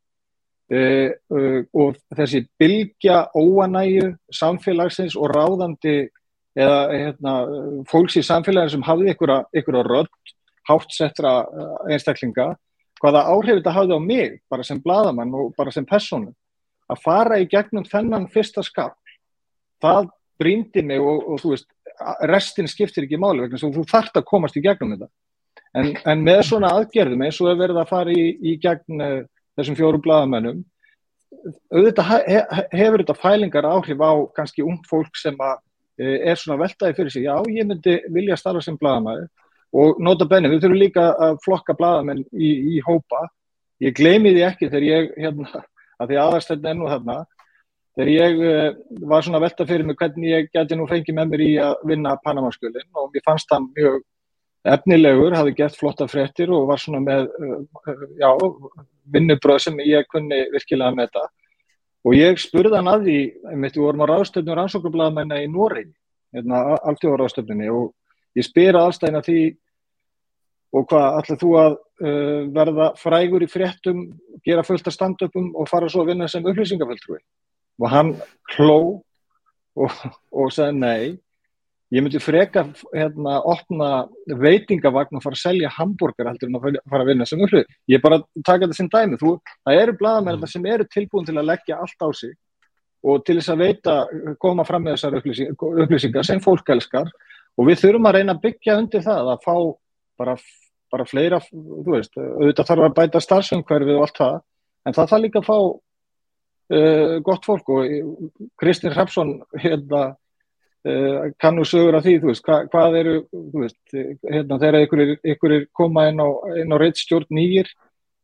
Speaker 4: uh, uh, og þessi bylgja óanæju samfélagsins og ráðandi eða hérna, fólks í samfélagin sem hafði einhverja rödd hátsettra einstaklinga hvaða áhrif þetta hafði á mig bara sem bladamann og bara sem personu að fara í gegnum þennan fyrsta skap það brýndi mig og, og þú veist restin skiptir ekki máli vegna þú þart að komast í gegnum þetta. En, en með svona aðgerðum eins og er verið að fara í, í gegn uh, þessum fjóru bladamennum auðvitað he, hefur þetta fælingar áhrif á kannski ung fólk sem að uh, er svona veltaði fyrir sig. Já ég myndi vilja starfa sem bladamæður og nota benni, við þurfum líka að flokka bladamenn í, í hópa. Ég gleymi því ekki þegar ég hérna, (laughs) að því aðarstættin enn og þarna þegar ég uh, var svona velta fyrir mig hvernig ég geti nú fengið með mér í að vinna Panamaskjölin og mér fannst það mjög efnilegur, hafi gett flotta fréttir og var svona með uh, já, vinnubröð sem ég kunni virkilega með þetta og ég spurði hann að því, við vorum á ráðstöfnum rannsóknarbladamenn í Nóri hérna, alltjóðaráðstöfninni og ég spyr aðstæðina því og hvað ætlað þú að uh, verða frægur í fréttum, gera fullt af stand-upum og fara svo að vinna sem upplýsingaföldrúi og hann hló og, og sagði nei. Ég myndi freka hérna opna veitingavagn og fara að selja hambúrgar heldur en að fara að vinna sem upplýsing ég bara taka þetta sem dæmi. Þú, það eru bladamenn mm. sem eru tilbúin til að leggja allt á sig og til þess að veita, koma fram með þessar upplýsingar sem fólk elskar. Og við þurfum að reyna að byggja undir það að fá bara, bara fleira, þú veist, auðvitað þarf að bæta starfsumhverfið og allt það, en það þarf líka að fá uh, gott fólk og Kristinn Hrapsson hérna uh, kannu sögur að því, þú veist, hva, hvað eru, þú veist, hérna þegar ykkur er koma inn á, inn á reittstjórn nýjir,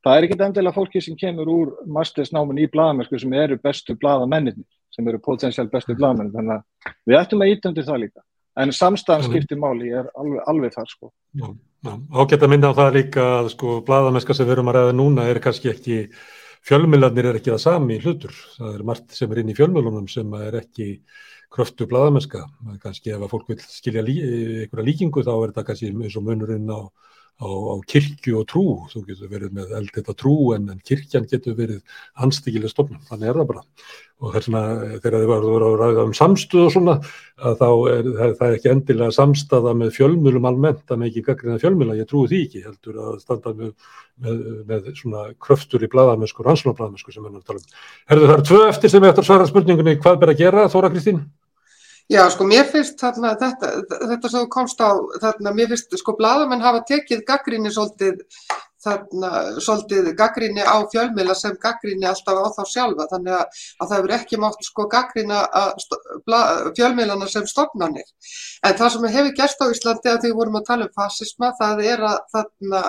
Speaker 4: það er ekki endilega fólki sem kemur úr mastersnámin í bladamennsku sem eru bestu bladamennir, sem eru potensiál bestu bladamennir, þannig að við ættum að íta undir það líka. En samstæðan skiptir máli, er alveg, alveg þar sko.
Speaker 1: Já. Ágætt að minna á það líka að sko bladamennska sem við erum að ræða núna er kannski ekki, fjölmjölarnir er ekki það sami hlutur. Það er margt sem er inn í fjölmjölunum sem er ekki kröftu bladamennska. Kannski ef að fólk vil skilja lí, einhverja líkingu þá er þetta kannski eins og munurinn á á, á kirkju og trú, þú getur verið með eld þetta trú en, en kirkjan getur verið anstíkileg stofnum, þannig er það bara og þess vegna þegar þið varum að ræða um samstuð og svona að þá er það, það er ekki endilega samstaða með fjölmjölum almennt að með ekki gaggrina fjölmjöla, ég trúi því ekki heldur að standa með, með, með svona kröftur í bladamennsku, rannsónabladamennsku sem við erum að tala um. Herðu það er tvö eftir sem við ættum að svara spurningunni hvað ber að gera, Þóra Kristín?
Speaker 5: Já, sko, mér finnst þarna, þetta, þetta sem þú komst á, þarna, mér finnst, sko, bladamenn hafa tekið gaggrinni svolítið, þarna, svolítið gaggrinni á fjölmiðla sem gaggrinni alltaf á þá sjálfa, þannig að, að það hefur ekki mátt, sko, gaggrina fjölmiðlana sem stofnanir. En það sem hefur gerst á Íslandi að því vorum að tala um fasisma, það er að, þarna,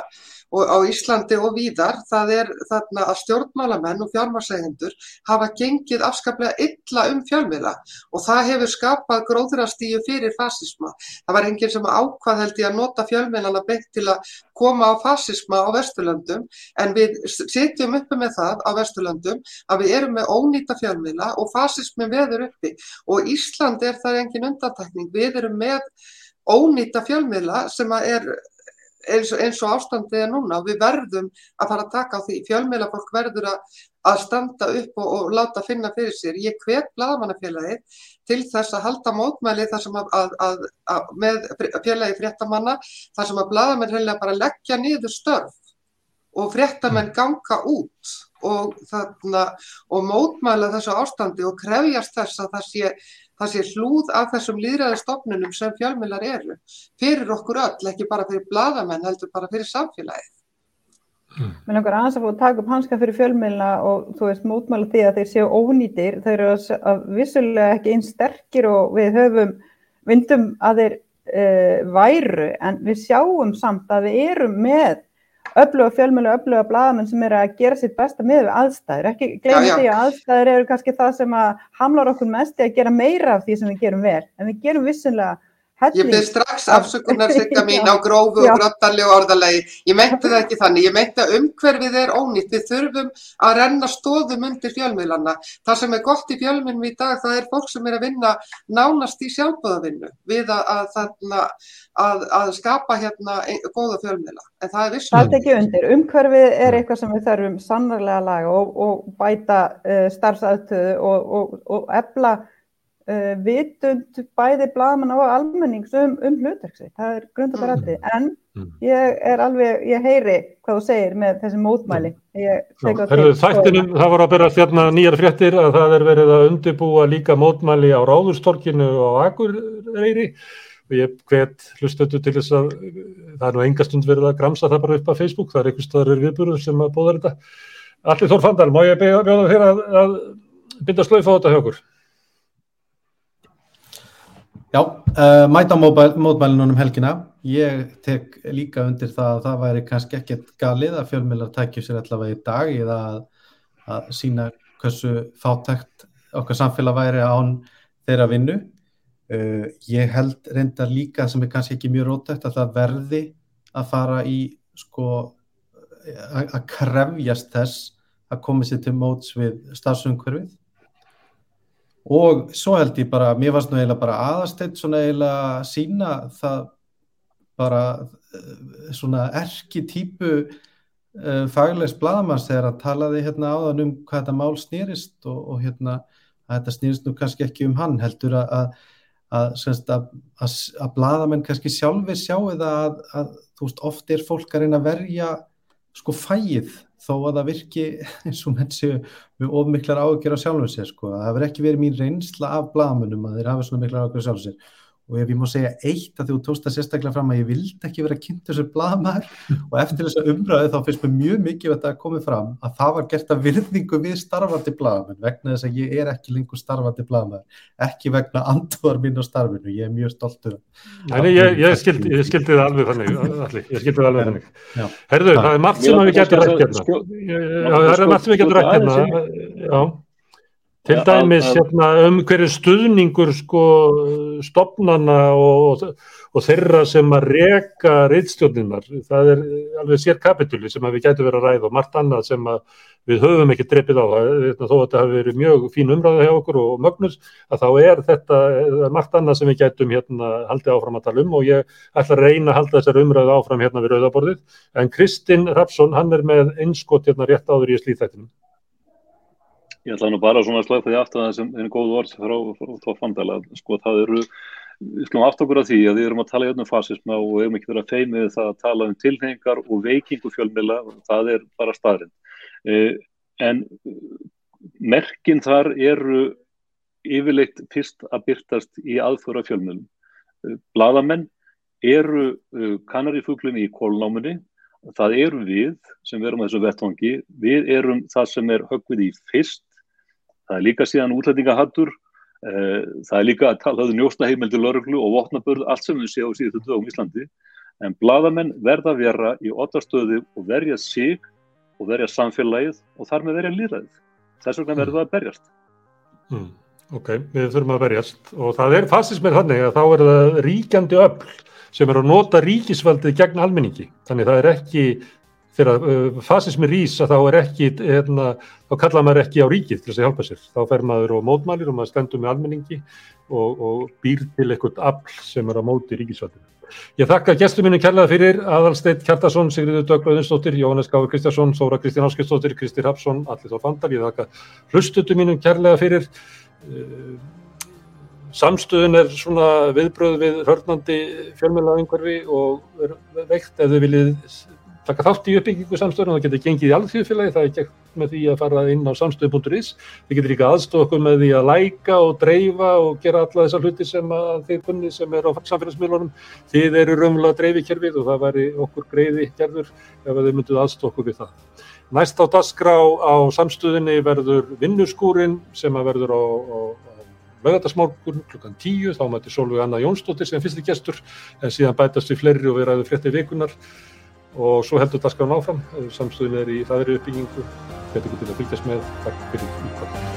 Speaker 5: og á Íslandi og víðar, það er þarna að stjórnmálamenn og fjármarsæðendur hafa gengið afskaplega illa um fjölmiðla og það hefur skapað gróðrastíu fyrir fasisma. Það var enginn sem ákvað held ég að nota fjölmiðlana beint til að koma á fasisma á Vesturlöndum en við sitjum uppi með það á Vesturlöndum að við erum með ónýta fjölmiðla og fasismin veður uppi og Ísland er það engin undantekning. Við erum með ónýta fjölmiðla sem er eins eins og ástandið er núna. Og við verðum að fara að taka á því. Fjölmiðla fólk verður að, að standa upp og, og láta finna fyrir sér. Ég hvet bladamannafélagi til þess að halda mótmæli þar sem að, að, að með félagi fréttamanna þar sem að bladamenn heila bara leggja niður störf og fréttamenn ganga út og, þarna, og mótmæla þessu ástandi og krefjast þess að það sé það sé hlúð af þessum líðræðistofnunum sem fjölmjölar eru fyrir okkur öll, ekki bara fyrir bladamenn heldur bara fyrir samfélagið.
Speaker 3: Mér langar aðeins að fóða að taka upp hanska fyrir fjölmjölna og þú veist mótmála því að þeir séu ónýtir, þeir eru að vissulega ekki einn sterkir og við höfum vindum að þeir uh, væru en við sjáum samt að við erum með öfluga fjölmjölu, öfluga bladamenn sem eru að gera sitt besta með aðstæður. Ekki glemja því að aðstæður eru kannski það sem að hamlar okkur mest í að gera meira af því sem við gerum vel. En við gerum vissunlega
Speaker 5: Ég byrð strax afsökunar sigga mín (laughs) á grófu og grottarlegu orðalagi. Ég meinti það ekki þannig. Ég meinti að umhverfið er ónýtt. Við þurfum að renna stóðum undir fjölmiðlanna. Það sem er gott í fjölmiðlum í dag, það er fólk sem er að vinna nánast í sjálfböðavinnu við að, að, að, að skapa hérna góða fjölmiðla. En það er vissum.
Speaker 3: Það er ekki undir. Umhverfið er eitthvað sem við þurfum sannarlega að laga og, og bæta uh, starfsautöðu og, og, og efla uh, vitund bæði blaman og almennings um, um hlutverksi, það er grundarætti mm. en mm. ég er alveg ég heyri hvað þú segir með þessi mótmæli
Speaker 1: Þættinum, það voru að byrja þérna nýjar fréttir að það er verið að undibúa líka mótmæli á Ráðurstorkinu og Akureyri og ég hvet hlustötu til þess að það er nú engastund verið að gramsa það bara upp á Facebook, það er einhvers staður viðbúru sem að bóða þetta Allir Þór Fandal, má ég bjóða þér að, að binda slöif á þetta hjá okkur?
Speaker 7: Já, uh, mæta mótmælunum um helgina. Ég tek líka undir það að það væri kannski ekkert galið að fjölmjölar tækju sér allavega í dag eða að, að sína hversu fátækt okkar samfélag væri án þeirra vinnu. Uh, ég held reyndar líka sem er kannski ekki mjög rótækt að það verði að fara í sko að krefjast þess að koma sér til móts við stafsumhverfið og svo held ég bara, mér varst nú eiginlega bara aðasteitt svona eiginlega sína það bara eh, svona erki típu uh, eh, faglegs bladamanns þegar að talaði hérna áðan um hvað þetta mál snýrist og, og hérna að þetta snýrist nú kannski ekki um hann heldur að að, að, að, að bladamenn kannski sjálfi sjáu það að þú veist oft er fólk að reyna að verja sko fæið þó að það virki (laughs) eins og menn séu með ofmiklar ágjör á sjálfum sér sko. Það hefur ekki verið mín reynsla af blamunum að þeir hafa svona miklar ágjör á sjálfum sér og ef ég má segja eitt að þú tósta sérstaklega fram að ég vildi ekki vera kynnt þessu blamar (laughs) og eftir þessa umræðu þá finnst mér mjög mikið að það komi fram að það var gert að virðingu við starfandi blamar vegna þess að ég er ekki lengur starfandi blamar ekki vegna andúðar mín á starfinu, ég er mjög stoltur
Speaker 1: Nei, ég, ég skildi, skildi það alveg þannig allir, ég skildi það alveg þannig. Herðu, það er margt sem við getum rætt hérna. það er margt sem við getum rætt hérna. Já Til dæmis hérna, um hverju stuðningur sko, stopnana og, og þeirra sem að reka reyðstjórninar, það er alveg sér kapitúli sem við gætu verið að ræða og margt annað sem við höfum ekki dreipið á. Það, þó að þetta hafi verið mjög fín umræða hjá okkur og mögnus, að þá er þetta margt annað sem við gætum hérna haldið áfram að tala um og ég ætla að reyna að halda þessar umræða áfram hérna við rauðaborðið, en Kristinn Rapsson, hann er með einskot hérna rétt áður í slíþættinu.
Speaker 6: Ég ætla nú bara svona að slöfa því aftur að það er góð orð frá, frá, frá Fandala, sko það eru, við slúum aftur okkur að því að við erum að tala um fasisma og við erum ekki verið að feimið það að tala um tilhengar og veikingu fjölmila það er bara staðrind. Eh, en merkinn þar eru yfirleitt fyrst að byrtast í aðföra fjölmjölum. Bladamenn eru kanarifuglinni í kólnáminni, það eru við sem verum að þessu vettvangi, við erum það sem er höggvið í fyrst, það er líka síðan útlætingahattur, það er líka að tala um njóstaheimildi lörglu og vopnabörð, allt sem við séum síðan þetta á Íslandi, en bladamenn verða að vera í ottastöðu og verja sig og verja samfélagið og þar með verja líðræðið. Þess vegna verður það að berjast.
Speaker 1: Mm. Ok, við þurfum að verjast og það er fasismið þannig að þá er það ríkjandi öll sem er að nota ríkisvaldið gegn almenningi. Þannig það er ekki, þegar uh, fasismi rís að þá er ekki, hérna, þá kalla maður ekki á ríkið til þess að hjálpa sér. Þá fer maður og mótmælir og maður stendur með almenningi og, og býr til eitthvað afl sem er á móti ríkisvaldinu. Ég þakka gestur mínu kærlega fyrir Aðalsteit Kjartason, Sigriður Döglaðinsdóttir, Jóhannes Gáður Kristjánsson, Sóra Kristján Áskilsdóttir, Kristir Hapsson, Allir Þór Fandal. Ég þakka hlustutu mínum kærlega fyrir. Samstöðun er svona viðbröð við hörnandi fjölmjöla taka þátt í uppbyggingu samstöðun og það getur gengið í alþjóðfélagi, það er gert með því að fara inn á samstöðu.is. Þið getur líka aðstofa okkur með því að læka og dreifa og gera alla þessar hluti sem þið kunni sem er á samfélagsmiðlunum. Þið eru raunverulega dreifikerfið og það væri okkur greiði gerður ef þið mynduð aðstofa okkur við það. Næst á dasgrá á samstöðinni verður vinnuskúrin sem verður á, á, lögatarsmorgun klukkan tíu, þá mæti Solveig Anna Jónsdóttir sem fyrsti gestur en síðan bætast við fleiri og við ræðum frétti vikunar og svo heldur dasgrán áfram, samstöðin er í hraðri uppbyggingu, þetta getur að fylgjast með, takk fyrir útkvæmt.